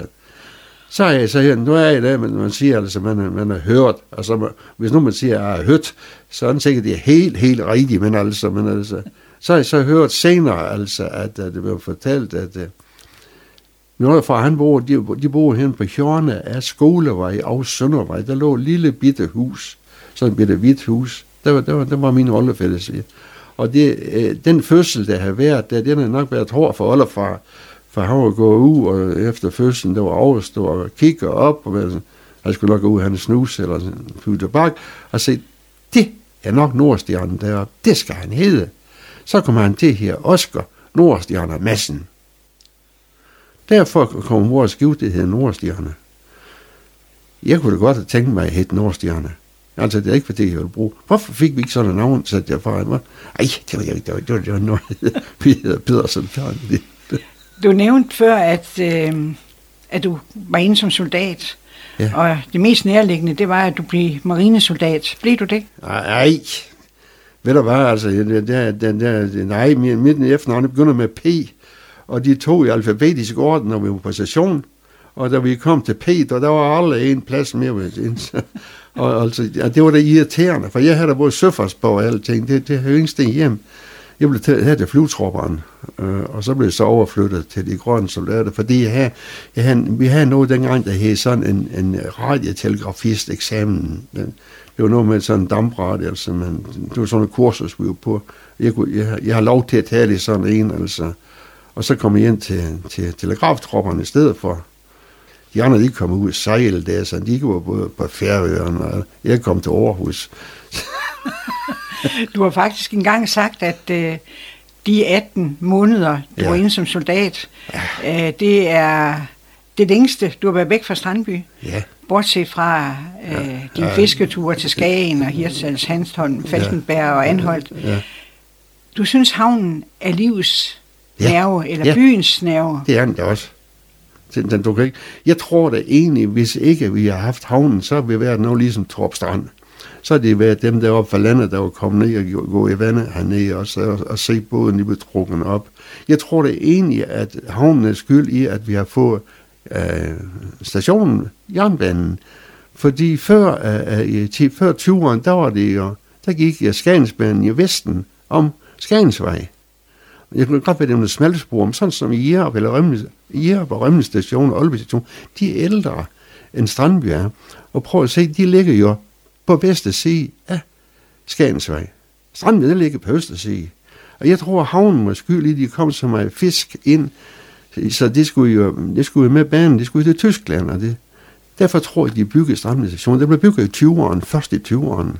Så er jeg så her, nu er jeg det, men man siger altså, man, man har hørt, altså, og så, hvis nu man siger, at jeg har hørt, så er det sikkert, det er helt, helt rigtigt, men altså, men altså, så har jeg så hørt senere, altså, at, at det blev fortalt, at at når fra han bor, de, de bor hen på hjørnet af Skolevej og Søndervej, der lå et lille bitte hus, sådan et bitte hvidt hus, der var, der var, der var min oldefælles. Og det, øh, den fødsel, der har været, der, den har nok været hård for oldefar, for han var gået ud, og efter fødslen, der var overstået, og kigge op, og vel, han skulle nok gå ud, han snus eller en tobak, og se, det er nok Nordstjernen deroppe, det skal han hedde. Så kom han til her, Oscar Nordstjerner Madsen. Derfor kom vores skift, det hedder Nordstjerne. Jeg kunne da godt have tænkt mig at hedde Nordstjerne. Altså, det er ikke fordi, jeg ville bruge. Hvorfor fik vi ikke sådan et navn, så jeg fra mig? Ej, det var, det var, det var, det var noget, vi hedder Pedersen. Det, Du nævnte før, at, øh, at du var inde som soldat, Ja. og det mest nærliggende, det var, at du blev marinesoldat. Blev du det? Ej, ved du hvad, altså, det, det, det, det, nej, mit, efternavn det begynder med P, og de tog i alfabetisk orden, når vi var på station, og da vi kom til P, der, der var aldrig en plads mere ved det. <laughs> og altså, ja, det var da irriterende, for jeg havde da både søfartsbog og alting, det, det havde jo ingen hjem. Jeg blev taget her til flyvetropperen, øh, og så blev jeg så overflyttet til de grønne soldater, fordi jeg havde, jeg havde, vi havde noget dengang, der hed sådan en, en radiotelegrafist eksamen. Det var noget med sådan en dampradio, altså, men det var sådan et kursus, vi var på. Jeg, kunne, jeg, jeg har lov til at tage det sådan en, altså. Og så kom jeg ind til, til telegraftropperne i stedet for. De andre, de kom ud og sejle der, så de var både på Færøerne, og jeg kom til Aarhus. <laughs> Du har faktisk engang sagt, at øh, de 18 måneder, du Ja. var inde som soldat, øh, det er det længste, du har været væk fra Strandby. Ja, Bortset fra øh, dine Ja. fisketure til Skagen og Hirtshals, Hanstholm, Falkenberg og Anholdt. ja. Du synes, havnen er livets Ja. nerve, eller Ja. byens nerve. Det er den da også. Den, den, du kan ikke. Jeg tror da egentlig, hvis ikke vi har haft havnen, så har vi været noget ligesom Torp Strand. Så har det været dem deroppe fra landet, der var kommet ned og gå- i vandet hernede også, og, og se båden lige blive trukket op. Jeg tror da egentlig, at havnen er skyld i, at vi har fået øh, stationen, jernbanen. Fordi før, øh, i, ti- før 20'erne, der var det jo, der gik jeg Skagensbanen i Vesten om Skagensvej. Jeg kunne godt være, nævne smalspor, men sådan som i Jerup, eller Rømne, Jerup og Rømne station og Aalborg station, de er ældre end Strandby er. Og prøv at se, de ligger jo på bedste side af Skagensvej. Strandby, der ligger på øste side. Og jeg tror, havnen var skyld i, at de kom så meget fisk ind, så det skulle jo, det skulle jo med banen, det skulle til Tyskland, og det, derfor tror jeg, de byggede Strandby station. Det blev bygget i 20'erne, først i 20'erne.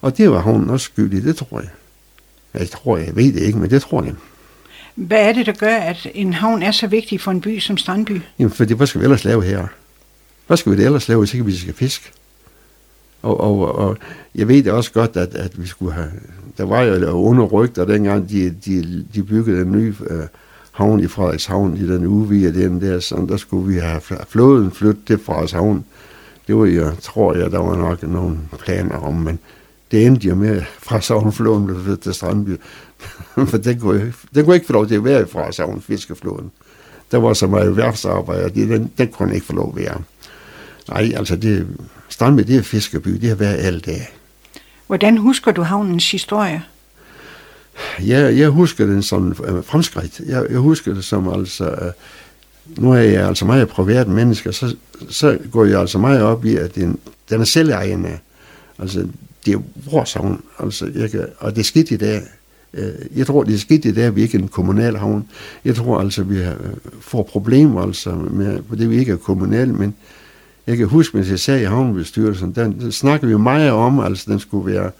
Og det var havnen også skyld i, det tror jeg. Jeg tror, jeg ved det ikke, men det tror jeg. Hvad er det, der gør, at en havn er så vigtig for en by som Strandby? Jamen, for det, hvad skal vi ellers lave her? Hvad skal vi det ellers lave, hvis ikke vi skal fiske? Og, og, og jeg ved det også godt, at, at vi skulle have... Der var jo under rygter, dengang de, de, de byggede en ny øh, havn i Frederikshavn, i den uge, den der, så der skulle vi have flåden flyttet til Frederikshavn. Det var jo, tror jeg, der var nok nogle planer om, men det endte jo med, fra Sovnflåden blev flyttet til Strandby. <laughs> For den kunne, ikke- den kunne ikke få lov til at være i Frederikshavn, fiskeflåden. Der var så meget værftsarbejde, og det- den, den kunne ikke få lov at være. Nej, altså det, Strandby, det er fiskeby, det har været alle dage. Hvordan husker du havnens historie? Jeg, jeg husker den som øh, fremskridt. Jeg, jeg husker det som altså... Øh, nu er jeg altså meget privat menneske, så, så går jeg altså meget op i, at den, den er selvejende. Altså, det er vores havn. Altså, jeg kan, og det er skidt i dag. Øh, jeg tror, det er skidt det der, at vi ikke er en kommunal havn. Jeg tror altså, vi øh, får problemer altså med, det vi ikke er kommunal, men jeg kan huske, mens jeg sagde i havnebestyrelsen, der, der snakkede vi meget om, altså den skulle være,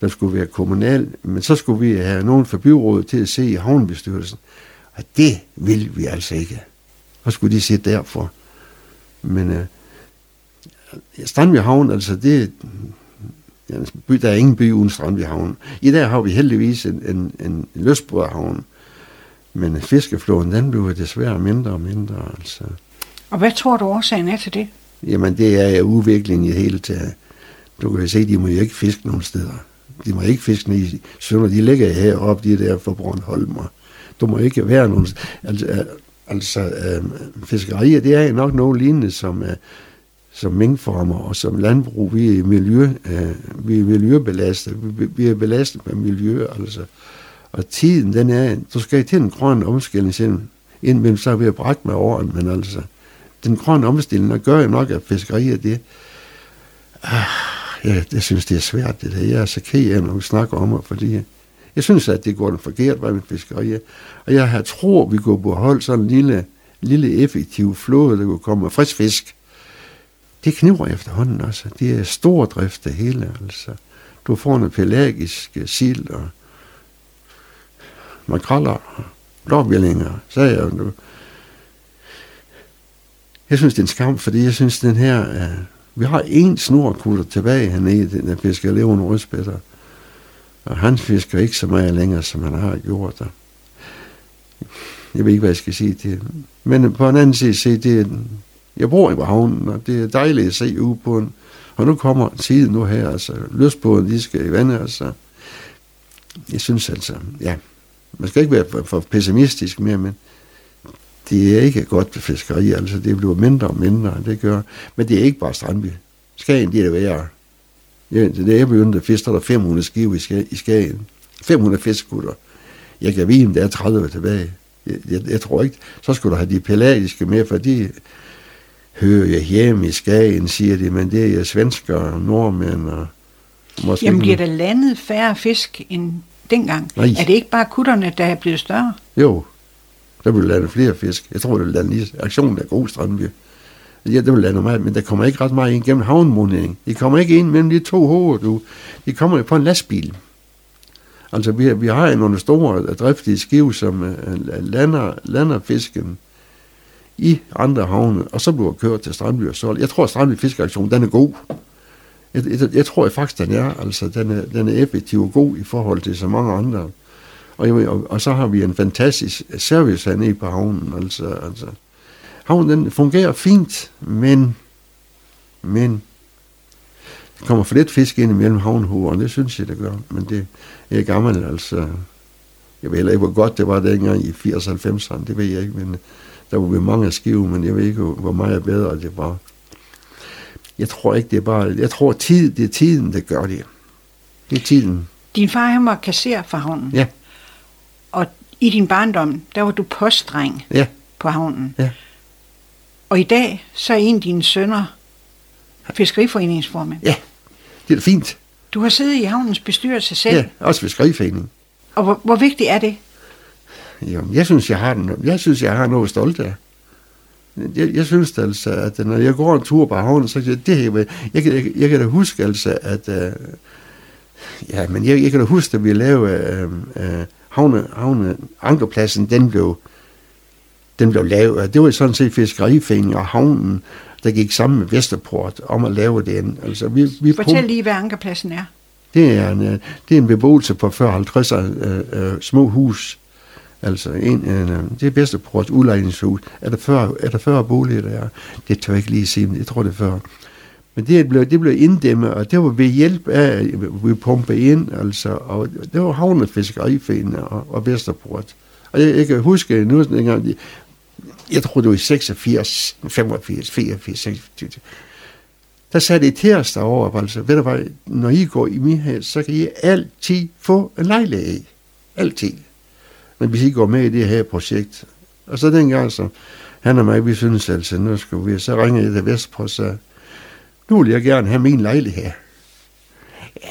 den skulle være kommunal, men så skulle vi have nogen fra byrådet til at se i havnebestyrelsen. Og det vil vi altså ikke. Hvad skulle de se derfor? Men øh, Strandby Havn, altså det, ja, der er ingen by uden Strandby Havn. I dag har vi heldigvis en, en, en løsbådhavn, men fiskeflåden, den bliver desværre mindre og mindre. Altså. Og hvad tror du årsagen er til det? Jamen, det er udviklingen i hele taget. Du kan se, de må jo ikke fiske nogen steder. De må ikke fiske i Sønder. De ligger heroppe, de der for Bornholm. Og du må ikke være nogen... Altså, altså øh, fiskerier, det er nok noget lignende som... Øh, som minkformer og som landbrug, vi er, miljø, øh, vi er miljøbelastet. Vi, vi er belastet med miljø, altså. Og tiden, den er, du skal til en grøn omstilling, selv, indimellem så er vi bragt med åren, men altså, den grønne omstilling, der gør jo nok, at fiskerier, det, ah, ja, det synes, det er svært, det der. Jeg er så ked af, når vi snakker om det, fordi jeg synes, at det går den forkert vej med fiskeri. Og jeg har tror, vi går på hold sådan en lille, lille effektiv flåde, der kunne komme med frisk fisk det kniver efterhånden altså. også. Det er stor drift det hele, altså. Du får noget pelagisk øh, sild og makraller og blåbjællinger, sagde jeg. Du. Jeg synes, det er en skam, fordi jeg synes, den her... Uh, vi har en snorkutter tilbage hernede, den der fisker levende rødspætter. Og han fisker ikke så meget længere, som han har gjort. Der. Jeg ved ikke, hvad jeg skal sige til Men på en anden side, se, det, jeg bor i havnen, og det er dejligt at se ude på. Og nu kommer tiden nu her, altså løsbåden, de skal i vandet, altså. Jeg synes altså, ja, man skal ikke være for, pessimistisk mere, men det er ikke godt for fiskeri, altså det bliver mindre og mindre, det gør. Men det er ikke bare Strandby. Skagen, det er det værre. Ja, det er jeg begyndte at fiske, der er 500 skive i Skagen. 500 fiskekutter. Jeg kan vide, om der er 30 tilbage. Jeg, jeg, jeg, tror ikke, så skulle du have de pelagiske med, for de, hører jeg hjemme i Skagen, siger de, men det er jo svensker og nordmænd og måske Jamen bliver der landet færre fisk end dengang? Nej. Er det ikke bare kutterne, der er blevet større? Jo, der bliver landet flere fisk. Jeg tror, det vil lande lige aktionen der god Strandby. Ja, det vil lande meget, men der kommer ikke ret meget ind gennem havnmundingen. De kommer ikke ind mellem de to hoveder, du. De kommer på en lastbil. Altså, vi, vi har nogle store driftige skive, som uh, lander, lander fisken i andre havne, og så bliver kørt til Strandby og solgt. Jeg tror, at Strandby Fiskeaktion, den er god. Jeg, jeg, jeg tror jeg faktisk, den er. Altså, den er, den er effektiv og god i forhold til så mange andre. Og, jeg, og, og så har vi en fantastisk service hernede på havnen. Altså, altså. Havnen den fungerer fint, men, men der kommer for lidt fisk ind imellem havnehovederne, det synes jeg, det gør. Men det er gammel, altså. Jeg ved heller ikke, hvor godt det var dengang i 80-90'erne, det ved jeg ikke, men der var vi mange skive, men jeg ved ikke, hvor meget bedre det var. Jeg tror ikke, det er bare... Jeg tror, tid, det er tiden, der gør det. Det er tiden. Din far, han var kasser for havnen. Ja. Og i din barndom, der var du postdreng ja. på havnen. Ja. Og i dag, så er en af dine sønner fiskeriforeningsformand. Ja, det er fint. Du har siddet i havnens bestyrelse selv. Ja, også fiskeriforening. Og hvor, hvor vigtigt er det? Jamen, jeg synes, jeg har, den, jeg synes, jeg har noget stolt af. Jeg, jeg synes altså, at når jeg går en tur på havnen, så det, det jeg, jeg, jeg, jeg kan da huske altså, at uh, ja, men jeg, jeg kan da huske, at vi lavede uh, uh, havne, havne, ankerpladsen, den blev, den blev lavet. Det var sådan set fiskeriforeningen og havnen, der gik sammen med Vesterport om at lave den. Altså, vi, vi Fortæl lige, hvad ankerpladsen er. Det er en, det er en beboelse på 40-50 uh, uh, små hus, Altså, en, en, det er bedste på et udlejningshus. Er der 40, er der 40 boliger, der er? Det tør jeg ikke lige sige, men jeg tror, det er 40. Men det blev, det blev inddæmmet, og det var ved hjælp af, at vi pumpede ind, altså, og det var havnefiskeriforeningen og, og Vesterport. Og jeg, jeg kan huske nu, dengang, jeg tror det var i 86, 85, 84, 86, der sagde I til os derovre, altså, ved du hvad, når I går i min hus, så kan I altid få en lejlighed. Altid men hvis I går med i det her projekt. Og så dengang, så han og mig, vi synes altså, nu skal vi, så ringer jeg til Vestpro, så nu vil jeg gerne have min lejlighed. Ja,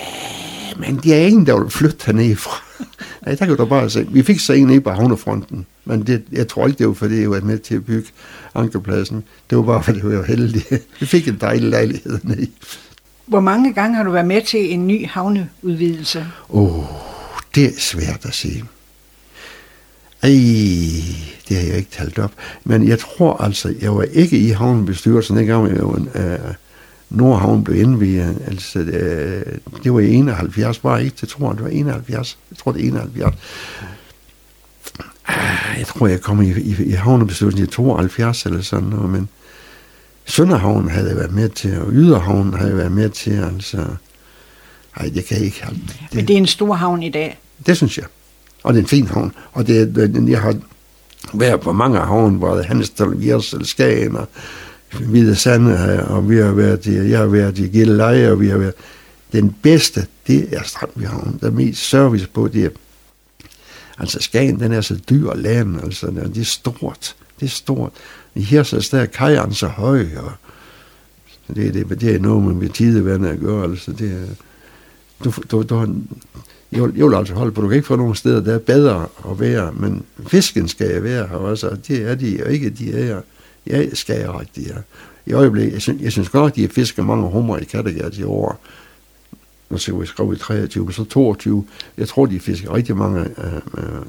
men det er ingen, der vil flytte hernede fra. <laughs> Ja, der kan du bare se. Vi fik så en i på havnefronten, men det, jeg tror ikke, det var fordi, jeg var med til at bygge ankerpladsen. Det var bare, fordi jeg var heldig. <laughs> Vi fik en dejlig lejlighed ned. Hvor mange gange har du været med til en ny havneudvidelse? Åh, oh, det er svært at sige. Ej, det har jeg ikke talt op. Men jeg tror altså, jeg var ikke i havnebestyrelsen, dengang jeg var, uh, Nordhavn blev indvidet. Altså, det, det var i 71, bare ikke, det tror jeg, det var 71. Jeg tror, det er 71. Ah, jeg tror, jeg kom i, i, i havnebestyrelsen i 72 eller sådan noget, men Sønderhavn havde jeg været med til, og Yderhavn havde jeg været med til, altså... Ej, det kan jeg ikke. Det, Men det er en stor havn i dag. Det synes jeg. Og det er en fin havn. Og det, det jeg har været på mange havne, hvor det er Hansdal, Skagen og Hvide Sande, og vi har været i, jeg har været i Gilleleje, og vi har været... Den bedste, det er Strandby Havn. Der mest service på, det er... Altså, Skagen, den er så dyr land, altså, det er stort. Det er stort. I Hirsals, der er kajeren så høj, og det, det, det er noget med, med tidevandet at gøre, altså, det er... Du, du, du, jeg vil, jeg vil altså holde på, du kan ikke få nogen steder, der er bedre at være, men fisken skal jeg være her også, og det er de, og ikke de er jeg skal jeg rigtig, ja. I øjeblikket, jeg synes, jeg synes godt, at de har fisket mange hummer i Kattegat i år. Nu ser vi skrevet i 23, men så 22. Jeg tror, de fisker rigtig mange øh, uh,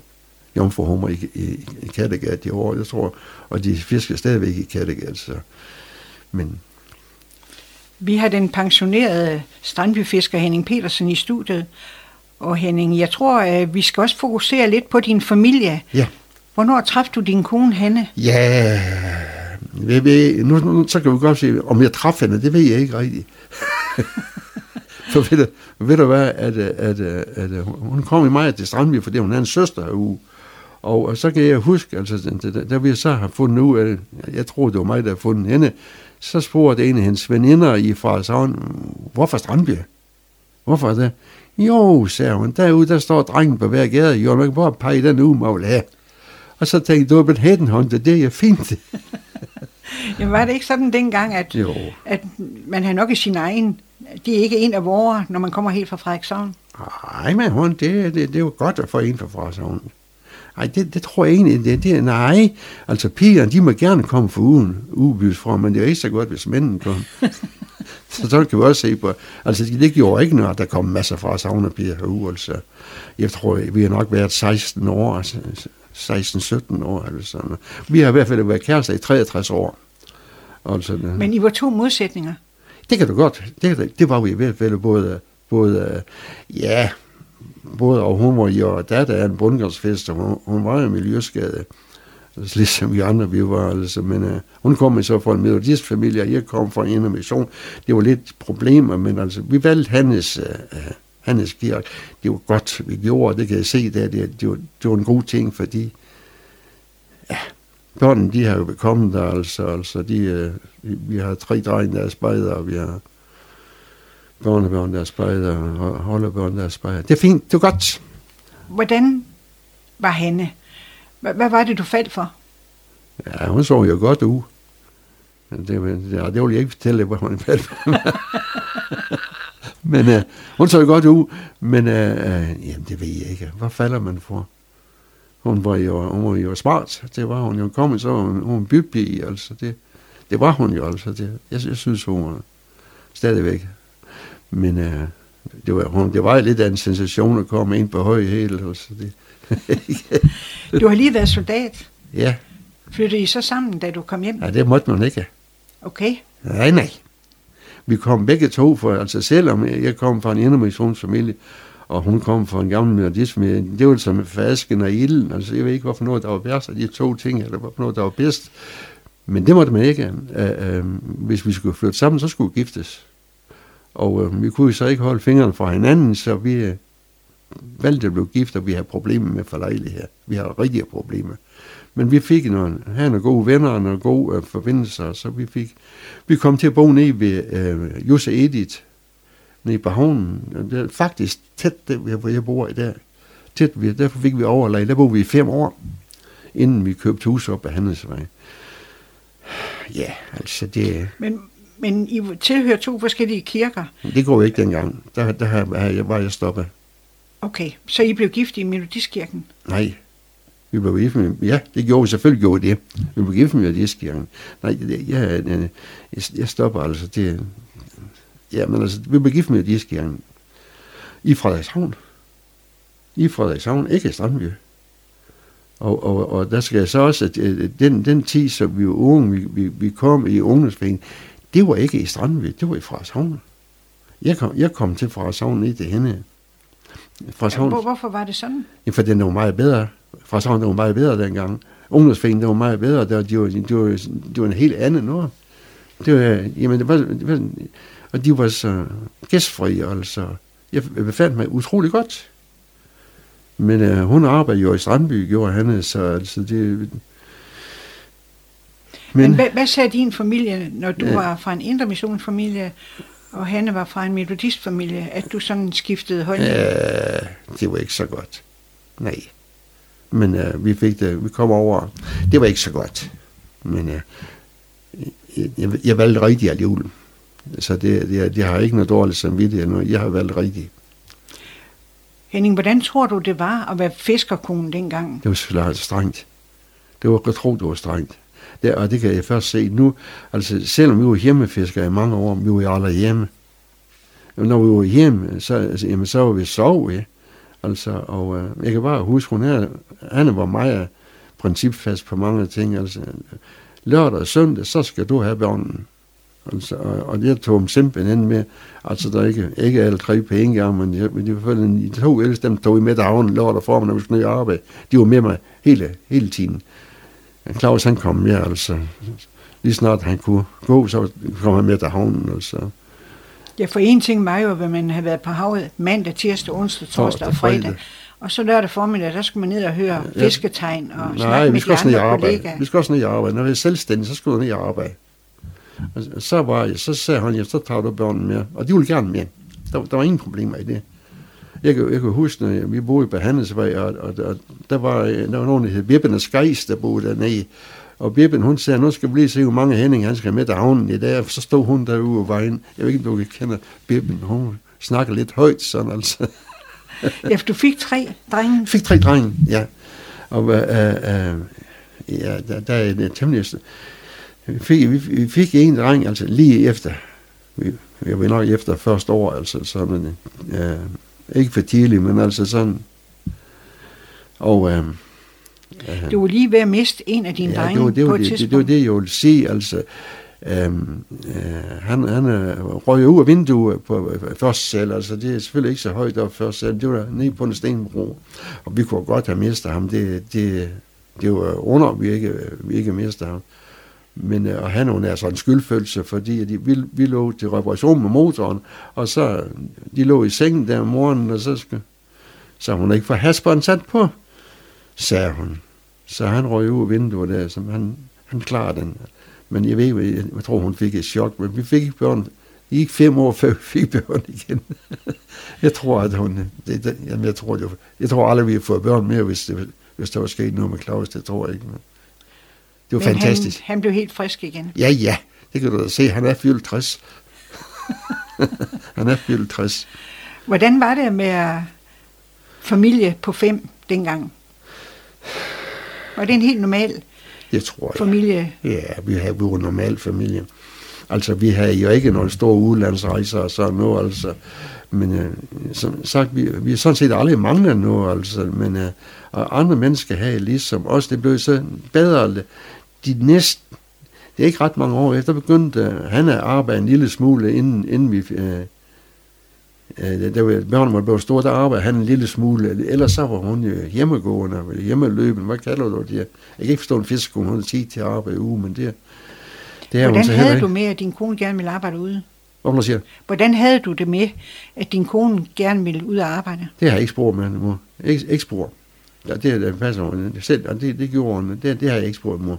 jomfruhummer i, i, i Kattegat i år. Jeg tror, og de fisker stadigvæk i Kattegat. Så. Men vi har den pensionerede strandbyfisker Henning Petersen i studiet. Og Henning, jeg tror, at vi skal også fokusere lidt på din familie. Ja. Hvornår træffede du din kone, Hanne? Ja, ved, ved, nu, nu, så kan vi godt se, om jeg træffede hende, det ved jeg ikke rigtigt. <laughs> For ved du, ved du hvad, at, at, at, at, hun kom i mig til Strandby, fordi hun er en søster herude. Og, og så kan jeg huske, altså, der vi så har fundet ud af, jeg tror, det var mig, der har fundet hende, så spurgte en af hendes veninder i fra Savn, hvorfor Strandby? Hvorfor det? Jo, sagde hun, derude, der står drengen på hver gade, jo, man kan bare pege den vil have. Og så tænkte jeg, du er blevet headhunted, det er jeg fint. <laughs> Jamen var det ikke sådan dengang, at, jo. at man har nok i sin egen, det er ikke en af vores, når man kommer helt fra Frederikshavn? Nej, men hun, det, det, det er jo godt at få en fra Frederikshavn. Nej, det, det tror jeg egentlig, det, det, nej. Altså pigerne, de må gerne komme for ugen, ugebydes fra, men det er ikke så godt, hvis mændene kommer. <laughs> så så kan vi også se på, altså det gjorde ikke noget, at der kom masser fra savnerpiger herude, altså. Jeg tror, vi har nok været 16 år, altså, 16-17 år eller sådan Vi har i hvert fald været kærester i 63 år. Altså, Men I var to modsætninger? Det kan du godt. Det, det var vi i hvert fald både, både ja, både og hun var jo datter af en bundgangsfest, og hun, hun var jo miljøskade. Altså, ligesom vi andre, vi var altså, men uh, hun kom så fra en metodistfamilie, og jeg kom fra en mission. Det var lidt problemer, men altså, vi valgte hans, uh, Hannes øh, øh, kirke. det var godt, vi gjorde, det kan jeg se der, det, det, var, det var en god ting, fordi ja, børnene, de har jo kommet der, altså, altså de, øh, vi, vi har tre drenge, der er spejder, og vi har børnebørn, der er spejder, og holdebørn, der er spejder. Det er fint, det er godt. Hvordan var Hanne? Hvad, var det, du faldt for? Ja, hun så jo godt ud. Det, det, det vil jeg ikke fortælle, hvad hun faldt for. <laughs> Men uh, hun så godt ud, men uh, uh, jamen, det ved jeg ikke. Hvad falder man for? Hun var jo, hun var jo smart. Det var hun jo. Kom så hun, hun bypige, altså. Det, det var hun jo, altså. Det, jeg, jeg synes, hun var stadigvæk. Men uh, det, var, hun, det var lidt af en sensation at komme ind på høje hæl. Altså. Det, <laughs> du har lige været soldat. Ja. Flyttede I så sammen, da du kom hjem? Ja, det måtte man ikke. Okay. Nej, nej vi kom begge to, for altså selvom jeg kom fra en indermissionsfamilie, og hun kom fra en gammel metodistfamilie, det var som fasken og ilden, altså jeg ved ikke, hvorfor noget, der var værst af de to ting, eller hvorfor noget, der var bedst. Men det måtte man ikke. Uh, uh, hvis vi skulle flytte sammen, så skulle vi giftes. Og øh, vi kunne så ikke holde fingrene fra hinanden, så vi øh, valgte at blive gift, og vi har problemer med forlejlighed. Vi har rigtige problemer. Men vi fik nogle, han og gode venner og nogle gode øh, forbindelser, så vi fik, vi kom til at bo nede ved øh, Jose Edith, nede på havnen. Det er faktisk tæt der, hvor jeg bor i dag. Tæt, vi, derfor fik vi overlag. Der boede vi i fem år, inden vi købte hus op ad Handelsvej. Ja, altså det... Men, men I tilhører to forskellige kirker. Det går ikke dengang. Der, der, der var jeg stoppet. Okay, så I blev gift i Melodiskirken? Nej, vi blev gift med, ja, det gjorde vi selvfølgelig gjorde det. Vi blev gift med Melodiskirken. Nej, jeg, jeg, jeg, jeg stopper altså. Det, ja, men altså, vi blev gift med Melodiskirken i Frederikshavn. I Frederikshavn, ikke i Strandby. Og, og, og der skal jeg så også, at den, den tid, som vi var unge, vi, vi, vi kom i ungdomsforeningen, det var ikke i Strandby, det var i Frederikshavn. Jeg kom, jeg kom til Frederikshavn i det henne. Frederikshavn, ja, hvorfor var det sådan? Ja, for den var meget bedre. Frederikshavn var meget bedre dengang. Ungdomsforeningen var meget bedre. Det var, de var, de var, de var en helt anden noget. Det var, jamen, det var, det var, og de var så gæstfri, altså. Jeg befandt mig utrolig godt. Men uh, hun arbejdede jo i Strandby, gjorde han, så altså det... Men, Men hvad, hvad sagde din familie, når du ja. var fra en indre missionsfamilie, og Hanne var fra en metodistfamilie, at du sådan skiftede holdning? Ja, det var ikke så godt. Nej. Men uh, vi fik det, vi kom over. Det var ikke så godt. Men uh, jeg, jeg valgte rigtigt alligevel. Så det, det, det har ikke noget dårligt samvittighed. Jeg har valgt rigtigt. Henning, hvordan tror du, det var at være fiskerkone dengang? Det var selvfølgelig strengt. Det var, jeg tror, det var strengt. Det, og det kan jeg først se nu. Altså, selvom vi var hjemmefiskere i mange år, vi var aldrig hjemme. Når vi var hjemme, så, altså, jamen, så var vi sovet. Altså, og øh, jeg kan bare huske, hun her, han var meget principfast på mange ting. Altså, lørdag og søndag, så skal du have børnene. Altså, og, og jeg tog dem simpelthen med, altså der er ikke, ikke alle tre på en gang, men, jeg, men i hvert fald de to ældste, dem tog I med dagen, lørdag formiddag, når vi skulle ned og arbejde. De var med mig hele, hele tiden. Claus han kom med, altså. Lige snart han kunne gå, så kom han med til havnen, altså. Ja, for en ting var jo, at man havde været på havet mandag, tirsdag, onsdag, torsdag og fredag. Og så lørdag formiddag, der skulle man ned og høre ja. fisketegn og Nej, snakke med de andre kollegaer. vi skal også ned og arbejde. Når vi er selvstændige, så skulle vi ned og arbejde. Og så, var jeg, så sagde han, ja, så tager du børnene med. Og de ville gerne med. Der, der var ingen problemer i det. Jeg kan, jeg kan huske, når vi boede på Handelsvej, og, og, og der, var, der var nogen, der hed Bibben og Skejs, der boede dernede. Og Bibben, hun sagde, nu skal vi lige se, hvor mange Henning han skal med til havnen i dag. Så stod hun derude og vejen. Jeg ved ikke, om du kender Bibben. Hun snakker lidt højt, sådan altså. ja, for du fik tre drenge. <laughs> Fik tre drenge, ja. Og uh, uh, ja, der, der er det temmelig vi fik, vi, vi fik en dreng, altså lige efter, vi, jeg var nok efter første år, altså sådan, øh, ikke for tidligt, men altså sådan, og øh, øh, du var lige ved at miste en af dine ja, drenge det var, det var, på et det, tidspunkt. Det, det var det, jeg ville sige, altså, Øhm, øh, han, han øh, røg ud af vinduet på øh, første sal, altså det er selvfølgelig ikke så højt op første sal, det var nede på en stenbro, og vi kunne godt have mistet ham, det, det, det var under, vi ikke, vi ikke mistede ham. Men øh, at have nogen af sådan en skyldfølelse, fordi de, vi, vi lå til reparation med motoren, og så de lå i sengen der om morgenen, og så, skal, så hun ikke få hasperen sat på, sagde hun. Så han røg ud af vinduet der, så han, han klarer den. Men jeg ved jeg, jeg tror, hun fik et chok, men vi fik ikke børn. Det gik fem år, før vi fik børn igen. <laughs> jeg tror, at hun... Det, det, jamen, jeg, tror, det, jeg tror aldrig, vi har fået børn mere, hvis, det, hvis der var sket noget med Claus. Det tror jeg ikke. Men. Det var Men fantastisk. Han, han blev helt frisk igen. Ja, ja. Det kan du da se. Han er fyldt 60. <laughs> han er fyldt 60. Hvordan var det med familie på fem dengang? Var det en helt normal det tror jeg. familie? Ja, vi havde vi var en normal familie. Altså, vi havde jo ikke nogen store udlandsrejser og sådan noget, altså. Men øh, som sagt, vi, vi er sådan set aldrig manglet noget, altså. Men øh, og andre mennesker havde ligesom os, det blev så bedre de næste, det er ikke ret mange år efter, begyndte han at arbejde en lille smule, inden, inden vi, uh, der var børnene var blevet store, der arbejdede han en lille smule, ellers så var hun jo hjemmegående, eller hjemmeløbende, hvad kalder du det? Jeg kan ikke forstå en fiskekone, hun har tid til at arbejde i uge, men det, det er Hvordan så havde du med, at din kone gerne ville arbejde ude? Hvad siger? Hvordan havde du det med, at din kone gerne ville ud og arbejde? Det har jeg ikke spurgt med, mor. Ikke, ikke spurgt. Ja, det, det passer hun selv, og det, det gjorde hun. Det, det har jeg ikke spurgt, mor.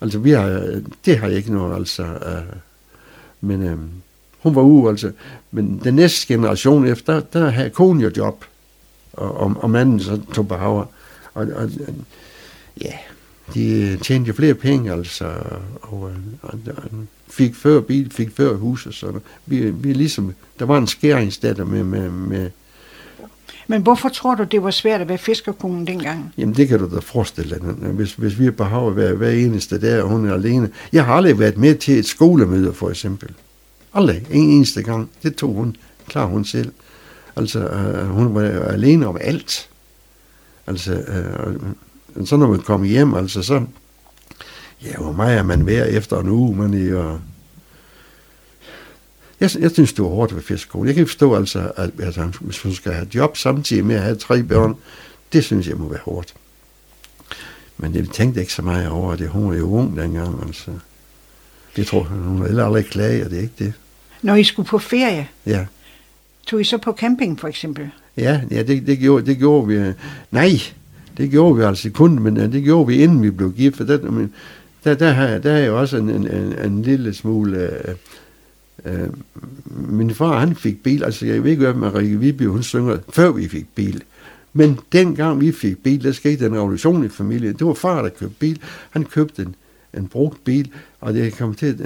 Altså, vi har, det har jeg ikke noget, altså. Øh, men øh, hun var ude, altså. Men den næste generation efter, der, havde konen jo job, og, og, og manden så tog behaver. Og, og, ja, de tjente jo flere penge, altså, og, øh, og, og fik før bil, fik før hus og sådan Vi, vi ligesom, der var en skæringsdatter med, med, med men hvorfor tror du, det var svært at være fiskerkonen dengang? Jamen det kan du da forestille dig. Hvis, hvis vi behøver at være hver eneste der, og hun er alene. Jeg har aldrig været med til et skolemøde for eksempel. Aldrig. En eneste gang. Det tog hun. Klar hun selv. Altså øh, hun var alene om alt. Altså øh, så når man kom hjem, altså så Ja, hvor meget er man værd efter en uge, man er Øh, jeg, jeg synes, det var hårdt ved fiskekone. Jeg kan ikke forstå, altså, at altså, hvis hun skal have job samtidig med at have tre børn, det synes jeg må være hårdt. Men jeg tænkte ikke så meget over det. Hun var jo ung dengang, altså. Jeg tror, hun ville aldrig klage, og det er ikke det. Når I skulle på ferie, Ja, tog I så på camping for eksempel? ja, ja det, det, gjorde, det gjorde vi. Nej, det gjorde vi altså kun, men øh, det gjorde vi, inden vi blev gift. For der, men, der, der, har, der er jo også en, en, en, en lille smule... Øh, øh, min far, han fik bil. Altså, jeg ved ikke, hvad Rikke Viby, hun synger, før vi fik bil. Men dengang vi fik bil, der skete en revolution i familien. Det var far, der købte bil. Han købte en, en brugt bil, og det kom til at,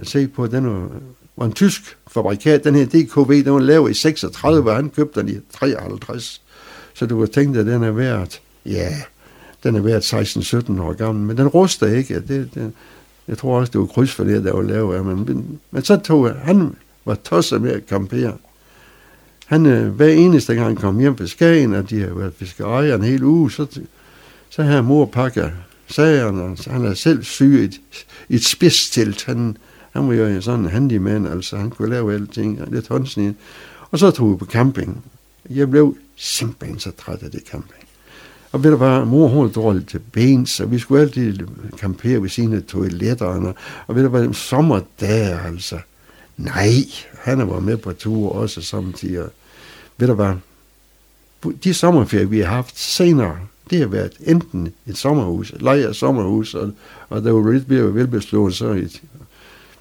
at se på, at den var, var en tysk fabrikat. Den her DKV, den var lavet i 36, og han købte den i 53. Så du kan tænke dig, at den er værd, ja, den er værd 16-17 år gammel, men den ruster ikke. Det, det, jeg tror også, det var kryds for det, der var lavet af, men, men, men så tog han, var tosset med at kampere. Han, øh, hver eneste gang han kom hjem fra Skagen, og de havde været fiskerejer en hel uge, så, så havde mor pakket sagerne, og han havde selv syet et, et spidstelt. Han, han var jo sådan en handyman, altså han kunne lave alting, og lidt håndsnit. Og så tog vi på camping. Jeg blev simpelthen så træt af det camping. Og ved du hvad, mor hun er dårlig til ben, så vi skulle altid campere ved sine toiletterne. Og ved du hvad, sommerdage altså. Nej, han var med på tur også samtidig. Ved du hvad, de sommerferier, vi har haft senere, det har været enten et sommerhus, et leje af sommerhus, og, og der var lidt mere velbeslået, så et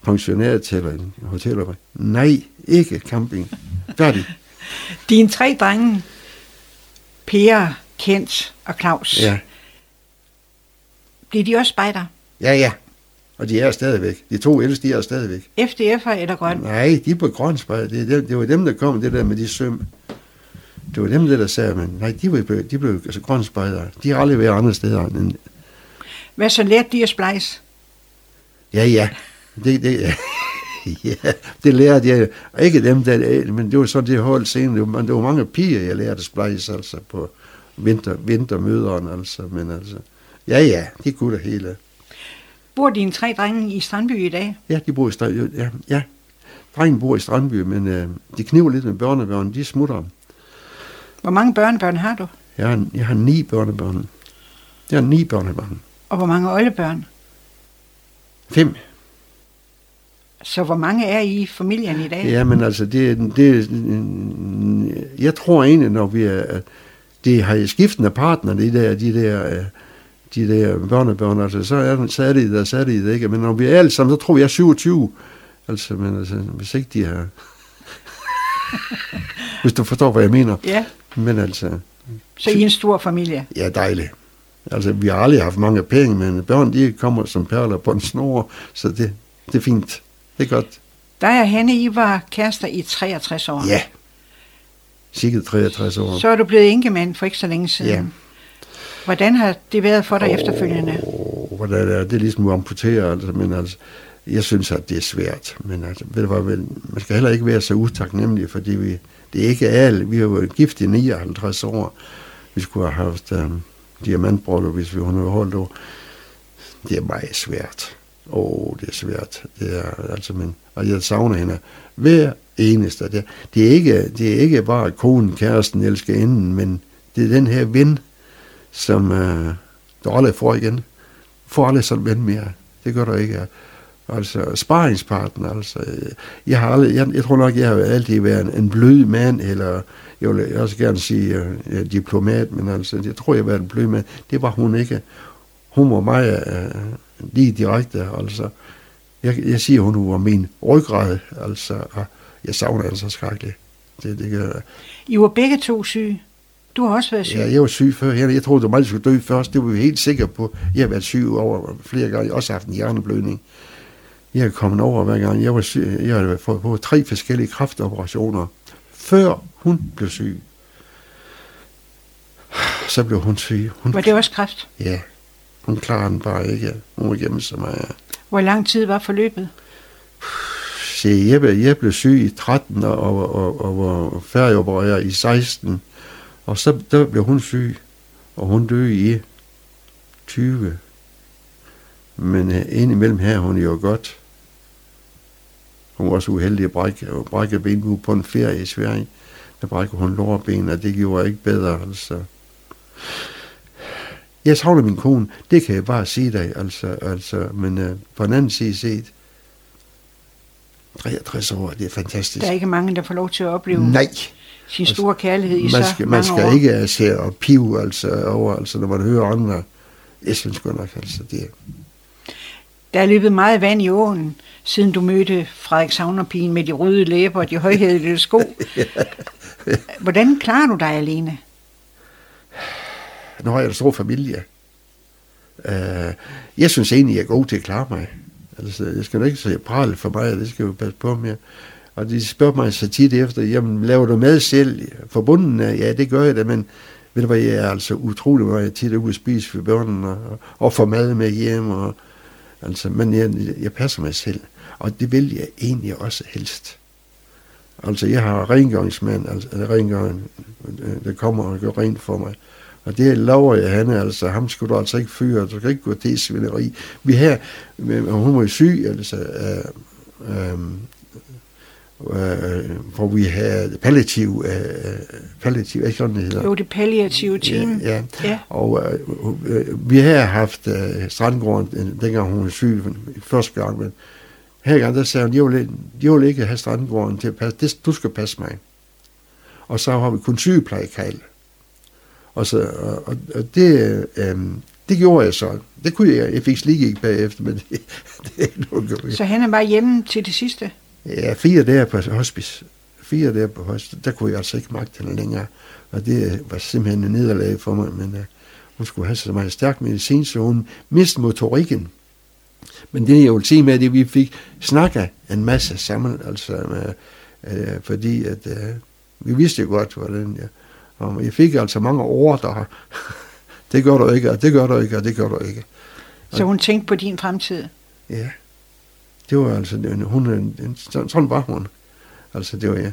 pensionært eller en hotel. Nej, ikke camping. Færdig. Dine tre drenge, Per, Kent og Claus, Ja. bliver de også spejder? ja, ja. Og de er stadigvæk. De to ældste, de er stadigvæk. FDF'er eller grøn? Nej, de er på grønspejl. Det, er dem, det var dem, der kom det der med de søm. Det var dem, der, der sagde, men nej, de, var, de blev altså grønspejlere. De har aldrig været andre steder end... Hvad så lærte de at splice? Ja, ja. Det, det, ja, <laughs> det lærte jeg. Ikke dem, der, men det var sådan, det hold senere. Det var, det var mange piger, jeg lærte at splice, altså på vinter, vintermøderne, altså. Men altså, ja, ja, de kunne det hele. Bor dine tre drenge i Strandby i dag? Ja, de bor i Strandby. Ja, ja. Drengen bor i Strandby, men øh, de kniver lidt med børnebørn. De smutter. Hvor mange børnebørn har du? Jeg har, jeg har ni børnebørn. Jeg har ni børnebørn. Og hvor mange oldebørn? Fem. Så hvor mange er I i familien i dag? Ja, men altså, det, det, jeg tror egentlig, når vi er, det har skiftende partner, de der, de der, øh, de der børnebørn, altså, så er, så er det der, så er det der ikke. Men når vi er alle sammen, så tror vi, jeg er 27. Altså, men altså, hvis ikke de har... <laughs> hvis du forstår, hvad jeg mener. Ja, Men altså, så I er en stor familie. ja, dejligt. Altså, vi har aldrig haft mange penge, men børn, de kommer som perler på en snor, så det, det er fint. Det er godt. Dig og Hanne, I var kærester i 63 år. Ja. Sikkert 63 år. Så er du blevet enkemand for ikke så længe siden. Ja. Hvordan har det været for dig oh. efterfølgende? Hvordan er det? Er ligesom at amputere, altså, men altså, jeg synes, at det er svært. Men altså, ved du hvad, vel, man skal heller ikke være så utaknemmelig, fordi vi, det er ikke alle. Vi har været gift i 59 år. Vi skulle have haft um, diamantbryllup, hvis vi havde holdt år. Det er meget svært. Åh, oh, det er svært. Det er, altså, men, og jeg savner hende hver eneste. Det, det, er ikke, det er ikke bare konen, kæresten, elsker inden, men det er den her ven, som øh, du aldrig får igen. Får aldrig sådan en ven mere. Det gør du ikke. Altså, sparringspartner, altså. Øh, jeg har aldrig, jeg, jeg tror nok, jeg har altid været en, en blød mand, eller jeg vil også gerne sige øh, diplomat, men altså, jeg tror, jeg har været en blød mand. Det var hun ikke. Hun var mig øh, lige direkte, altså. Jeg, jeg siger, hun var min ryggrad, altså, og jeg savner altså skrækkeligt. Det, det gør jeg. I var begge to syge. Du har også været syg. Ja, jeg var syg før. Jeg, jeg troede, du mig skulle dø først. Det var vi helt sikre på. Jeg har været syg over flere gange. Jeg har også haft en hjerneblødning. Jeg er kommet over hver gang. Jeg, var syg. jeg har fået på tre forskellige kraftoperationer, før hun blev syg. Så blev hun syg. Hun, Var det også kræft? Ja, hun klarede den bare ikke. Hun var hjemme så meget. Hvor lang tid var forløbet? Se, jeg, blev, jeg blev syg i 13 og, og, og, og var færdigopereret i 16. Og så der blev hun syg, og hun døde i 20. Men øh, indimellem her hun jo godt. Hun var også uheldig at brække, at brække ben på en ferie i Sverige. Der brækkede hun lårben, og det gjorde ikke bedre. Altså. Jeg savner min kone, det kan jeg bare sige dig, altså, altså, men øh, på en anden side set, 63 år, det er fantastisk. Der er ikke mange, der får lov til at opleve Nej, sin store kærlighed i man så skal, mange man skal år. ikke se og pive altså, over, altså, når man hører andre. Jeg synes godt nok, altså, det er... Der er løbet meget vand i åen, siden du mødte Frederik Savnerpigen med de røde læber og de højhældede <laughs> sko. Hvordan klarer du dig alene? Nu har jeg en stor familie. Uh, jeg synes egentlig, jeg er god til at klare mig. Altså, jeg skal da ikke sige prale for mig, det skal jeg jo passe på med. Og de spørger mig så tit efter, jamen, laver du mad selv? Forbundet af, ja, det gør jeg da, men ved du hvad, jeg er altså utrolig meget tit ude at spise for børnene, og, og få mad med hjem, og, altså, men jeg, jeg passer mig selv. Og det vil jeg egentlig også helst. Altså, jeg har rengøringsmand, altså, rengøring, øh, der kommer og gør rent for mig. Og det lover jeg hende, altså ham skulle du altså ikke fyre, du skal ikke gå til svineri. Vi her, og hun var syg, altså, øh, øh, øh, hvor vi havde palliativ, øh, palliativ, ikke sådan det hedder? Jo, det palliative team. Ja, ja. ja. Og øh, øh, vi havde haft øh, Strandgården, øh, dengang hun var syg første gang, men her gang, der sagde hun, jeg vil, jeg vil ikke have Strandgården til at passe, det, du skal passe mig. Og så har vi kun sygeplejekejl. Og, så, og, og det, øh, det gjorde jeg så. Det kunne jeg, jeg fik slik ikke bagefter, men <laughs> det, det ikke noget Så han er bare hjemme til det sidste? Ja, fire dage på hospice. Fire dage på hospice, der kunne jeg altså ikke magte hende længere. Og det var simpelthen en nederlag for mig, men uh, hun skulle have så meget stærk medicin, så hun mistede motorikken. Men det jeg vil sige med, det, at vi fik snakket en masse sammen, altså, med, uh, fordi at, uh, vi vidste jo godt, hvordan jeg, og jeg fik altså mange ord, der <laughs> det gør du ikke, og det gør du ikke, og det gør du ikke. Så hun tænkte på din fremtid? Ja. Det var altså, hun, sådan, var hun. Altså, det var, ja.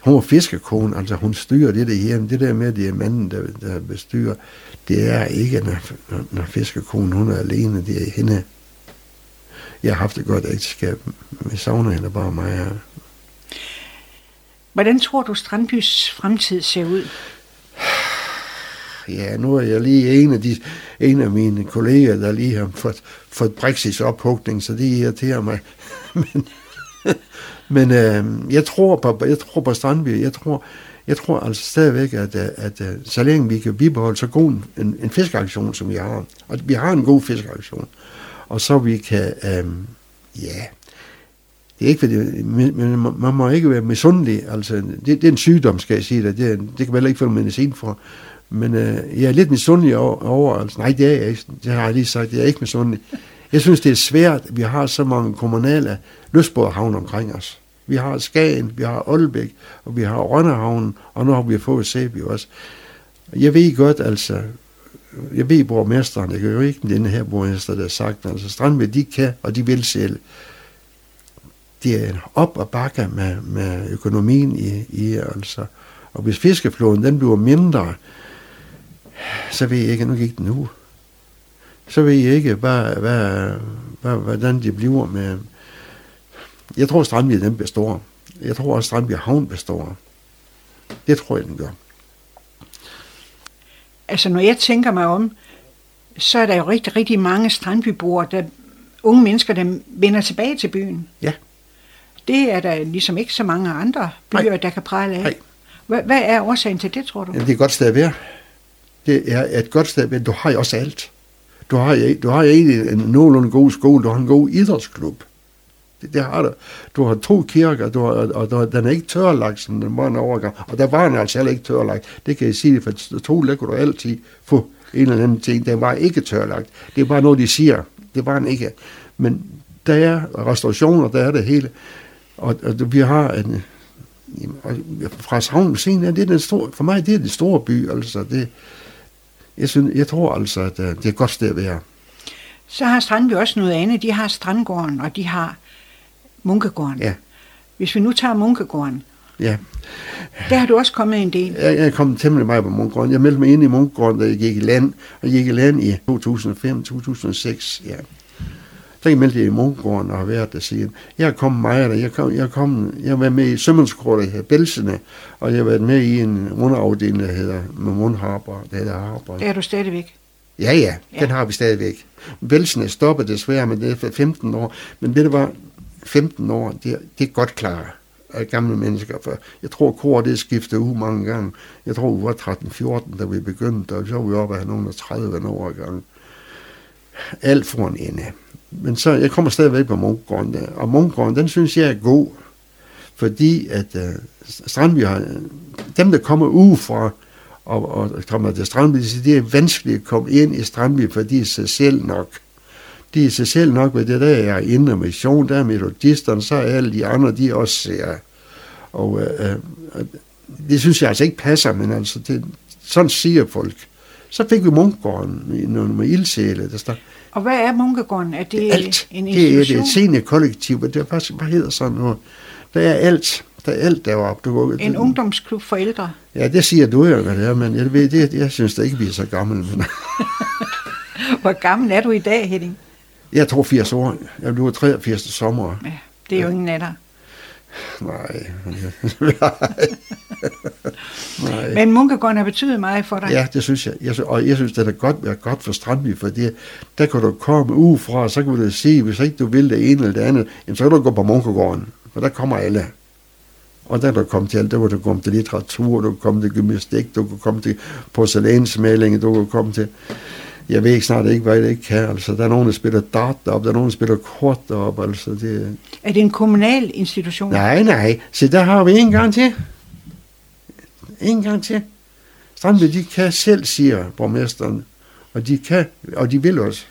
Hun var fiskekone, altså hun styrer det der hjemme. Det der med, at det er manden, der, der bestyrer, det er ikke, når, når fiskekone, hun er alene, det er hende. Jeg har haft et godt ægteskab. Vi savner hende bare mig. Hvordan tror du, Strandbys fremtid ser ud? Ja, nu er jeg lige en af, de, en af mine kolleger, der lige har fået, fået Brexits ophugning, så det irriterer mig. <laughs> men men øh, jeg tror på, jeg tror på Strandby. Jeg tror, jeg tror altså stadigvæk, at, øh, at, at så længe vi kan bibeholde så god en, en fiskeaktion, som vi har, og vi har en god fiskeaktion, og så vi kan, øh, ja, det er ikke fordi, men man må ikke være misundelig, altså, det, det er en sygdom, skal jeg sige dig, det, det kan man heller ikke få medicin for, men øh, jeg er lidt misundelig over, over, altså, nej, det er jeg ikke, det har jeg lige sagt, jeg er ikke misundelig. Jeg synes, det er svært, at vi har så mange kommunale lystbådehavne omkring os. Vi har Skagen, vi har Aalbæk, og vi har Rønnehavnen, og nu har vi fået Sæby også. Jeg ved godt, altså, jeg ved borgmesteren, jeg kan jo ikke den her borgmester, der har sagt, altså Strandved, de kan, og de vil selv. Det er op og bakke med, med økonomien i, i, altså. Og hvis fiskeflåden, den bliver mindre, så ved jeg ikke, nu gik den nu. Så ved jeg ikke, hvad, hvad, hvad, hvordan det bliver med... Jeg tror, Strandby den består. Jeg tror også, Strandby Havn består. Det tror jeg, den gør. Altså, når jeg tænker mig om, så er der jo rigtig, rigtig mange strandbyboere, der unge mennesker, der vender tilbage til byen. Ja. Det er der ligesom ikke så mange andre byer, Nej. der kan prale af. Nej. Hvad, hvad er årsagen til det, tror du? Jamen, det er et godt sted at være. Det er et godt sted at være. Du har jo også alt. Du har, du har egentlig en nogenlunde god skole. Du har en god idrætsklub. Det, det har du. Du har to kirker, du har, og du, den er ikke tørlagt, som den var en overgang. Og der var den altså heller ikke tørlagt. Det kan jeg sige, for to, der kunne du altid få en eller anden ting. Den var ikke tørlagt. Det er bare noget, de siger. Det var den ikke. Men der er restaurationer, der er det hele. Og, og vi har en, fra Savn er det den store, for mig det er den store by, altså det, jeg, synes, jeg tror altså, at uh, det er et godt sted at være. Så har Strandby også noget andet. De har Strandgården, og de har Munkegården. Ja. Hvis vi nu tager Munkegården, Ja, der har du også kommet en del. jeg, jeg kom temmelig meget på Munkegården. Jeg meldte mig ind i Munkegården, da jeg gik i land, og jeg gik i land i 2005-2006, ja. Så jeg meldte i Munkegården og har været der siden. Jeg er kommet meget der. Jeg, kom, jeg, kom, jeg har været med i Sømandskortet, der hedder Belsene, og jeg har været med i en underafdeling, der hedder med mundharper, der hedder harper. Der er du stadigvæk. Ja, ja, Ja. den har vi stadigvæk. Velsen er stoppet desværre, men det er for 15 år. Men ved du hvad, 15 år, det er, det er godt klar af gamle mennesker. For jeg tror, kor det skiftet ud mange gange. Jeg tror, vi var 13-14, da vi begyndte, og så var vi oppe af nogle af 30 år gang. Alt for en ende. Men så, jeg kommer stadigvæk på Munkgården der. Og Munkgården, den synes jeg er god, fordi at øh, Strandby har, dem der kommer udefra, og, og kommer til Strandby, de siger, det er vanskeligt at komme ind i Strandby, for de er sig selv nok. De er sig selv nok ved det der er indre mission, der er melodisterne, så er alle de andre, de også ser. Og øh, øh, øh, det synes jeg altså ikke passer, men altså, det, sådan siger folk. Så fik vi Munkgården med noget med ildsæle, der står, og hvad er Munkegården? Er det alt. en Det er institution? et seniorkollektiv, og det er faktisk, hvad hedder sådan noget? Der er alt. Der er alt deroppe. Du, en ungdomsklub for ældre? Ja, det siger du jo, hvad det er, men jeg, ved, det, jeg synes da ikke, vi er så gamle. Men <laughs> Hvor gammel er du i dag, Henning? jeg tror 80 år. Jeg blev 83 til sommer. Ja, det er jo ingen af dig. Nej. <laughs> <laughs> Nej. Men Munkegården har betydet meget for dig. Ja, det synes jeg. jeg synes, og jeg synes, det er godt være godt for Strandby, for det, der kan du komme ud fra, og så kan du sige, hvis ikke du vil det ene eller det andet, jamen, så kan du gå på Munkegården, for der kommer alle. Og der kan du komme til alt. Der kan du komme til litteratur, du kan komme til gymnastik, du kan komme til porcelænsmaling, du kan komme til... Jeg ved ikke snart ikke, hvad jeg ikke kan. Altså, der er nogen, der spiller dart deroppe, der er nogen, der spiller kort deroppe. Altså, det, Er det en kommunal institution? Nej, nej. Så der har vi en gang til. En gang til. Strandby, de kan selv, siger borgmesteren. Og de kan, og de vil også.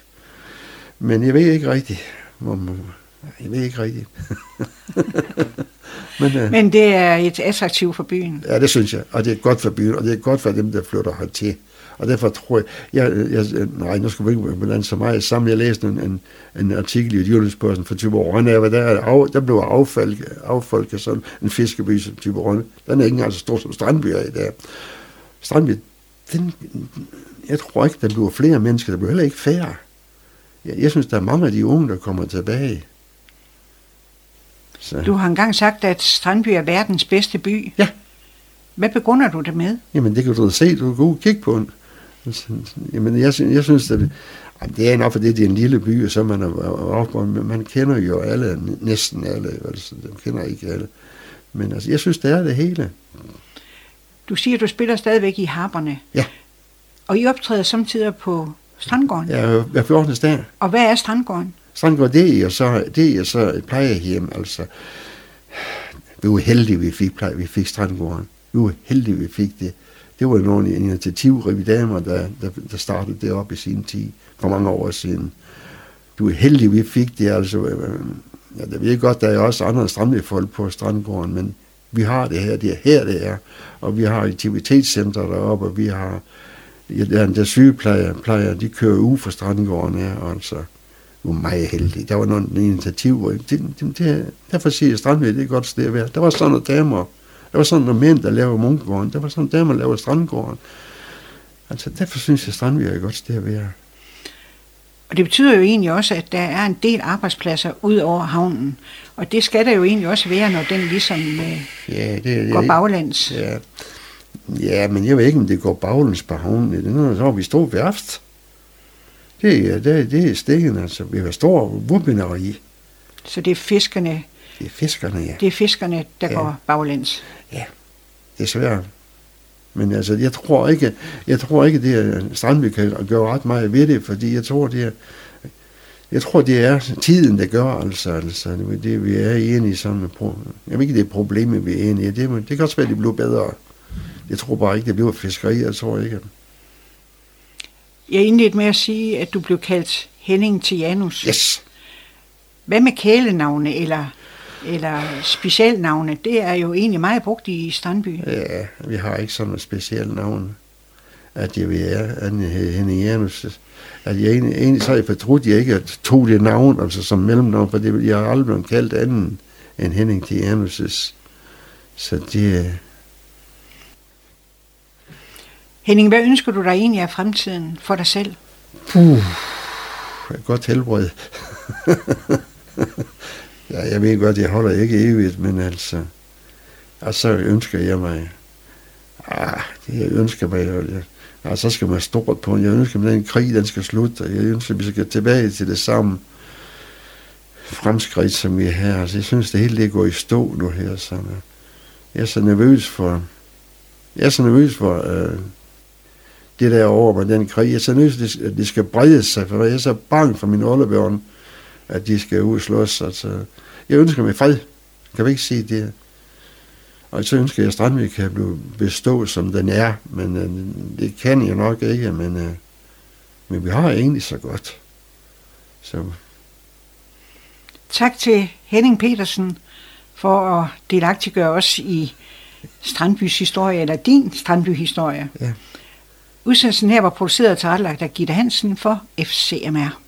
Men jeg ved ikke rigtigt. Hvor man- Jeg ved ikke rigtigt. <laughs> Men, øh, Men det er et attraktiv for byen. ja, det synes jeg. Og det er godt for byen, og det er godt for dem, der flytter hertil. Og derfor tror jeg, jeg, jeg nej, nu skal vi ikke blande så meget sammen. Jeg læste en, en, en artikel i Jyllandsposten for Tyborg der, der, er af, der blev affolket, affolket sådan en fiskeby som Tyborg Den er ikke engang så stor som Strandby er i dag. Strandby, den, jeg tror ikke, der bliver flere mennesker, der bliver heller ikke færre. Jeg, jeg synes, der er mange af de unge, der kommer tilbage. Så. Du har engang sagt, at Strandby er verdens bedste by. Ja. Hvad begrunder du det med? Jamen, det kan du da se. Du kan gå og kigge på den. Jamen, jeg, synes- jeg synes, at ej, det er nok, fordi det er en lille by, og så man er op, men man kender jo alle, næsten alle, altså, dem kender ikke alle. Men altså, jeg synes, det er det hele. Du siger, at du spiller stadigvæk i Harperne. Ja. Og I optræder samtidig på Strandgården. Er hver 14. dag. Og hvad er Strandgården? Strandgård, det er så, det er så et plejehjem, altså. Vi var heldige, vi fik, pleje, vi fik Strandgården. Vi var heldige, vi fik det. Det var nogle initiativrige damer, der, der, der startede det op i sin tid, for mange år siden. Du er heldig, vi fik det, altså. Øh, ja, det ved jeg godt, der er også andre strandbyfolk på Strandgården, men vi har det her, det er her, det er. Og vi har aktivitetscenter deroppe, og vi har, ja, der er en der sygeplejer, plejer, de kører ud for Strandgården her, og altså, vi var meget heldig. Der var nogle initiativer. Det, det, det, derfor siger jeg, Strandby, det er et godt sted at være. Der var sådan nogle damer, der var sådan nogle mænd, der lavede Munkegården. Der var sådan damer, der lavede Strandgården. Altså, derfor synes jeg, Strandby er et godt sted at være. Og det betyder jo egentlig også, at der er en del arbejdspladser ud over havnen. Og det skal der jo egentlig også være, når den ligesom øh, Ja, det, går baglæns. Ja. ja, men jeg ved ikke, om det går baglæns på havnen. Det er noget, så har vi stor værft. Det er, det, er- det er stikken, altså. Vi har stor våbeneri. Så det er fiskerne, Det er fiskerne, ja. det er fiskerne der Ja. går baglæns. Desværre. Men altså, jeg tror ikke, jeg tror ikke, det er Strandby kan gøre ret meget ved det, fordi jeg tror, det er, jeg tror, det er tiden, der gør, altså, altså det, vi er pro- Jeg ved ikke, det er problemet, vi er inde i. Det, det kan også være, at det bliver bedre. Jeg tror bare ikke, det bliver fiskeri, jeg tror ikke. Jeg indledte med at sige, at du blev kaldt Henning til Janus. Yes! Hvad med kælenavne eller, eller specialnavne? Det er jo egentlig meget brugt i Strandby. Ja, vi har ikke sådan et specielt navn. at jeg ved at Henning Janus, at jeg egentlig, egentlig så har jeg fortrudt, at jeg ikke tog det navn, altså som mellemnavn, for det, jeg har aldrig blevet kaldt anden end Henning Janus' Så det... Henning, hvad ønsker du dig egentlig af fremtiden for dig selv? Puh, et godt helbred. <laughs> ja, jeg ved godt, jeg holder ikke evigt, men altså... Og så ønsker jeg mig... Ah, det jeg ønsker mig... Jeg, ja, ah, så skal man stort på. Jeg ønsker mig, at den krig, den skal slutte. Jeg ønsker, at vi skal tilbage til det samme fremskridt, som vi har. Altså, jeg synes, det hele det går i stå nu her. Så øh, jeg er så nervøs for... Jeg er så nervøs for... Øh, det der over med den krig. Jeg er så nervøs, at det skal brede sig, for jeg er så bange for mine oldebørn, at de skal ud og slås. Altså, jeg ønsker mig fred. Kan vi ikke sige det? Og så ønsker jeg, at Strandvik kan blive bestå, som den er. Men øh, det kan jeg nok ikke, men, øh, men vi har egentlig så godt. Så. Tak til Henning Petersen for at delagtiggøre os i Strandbys historie, eller din Strandby-historie. Ja. Udsendelsen her var produceret og tilrettelagt af Gitte Hansen for FCMR.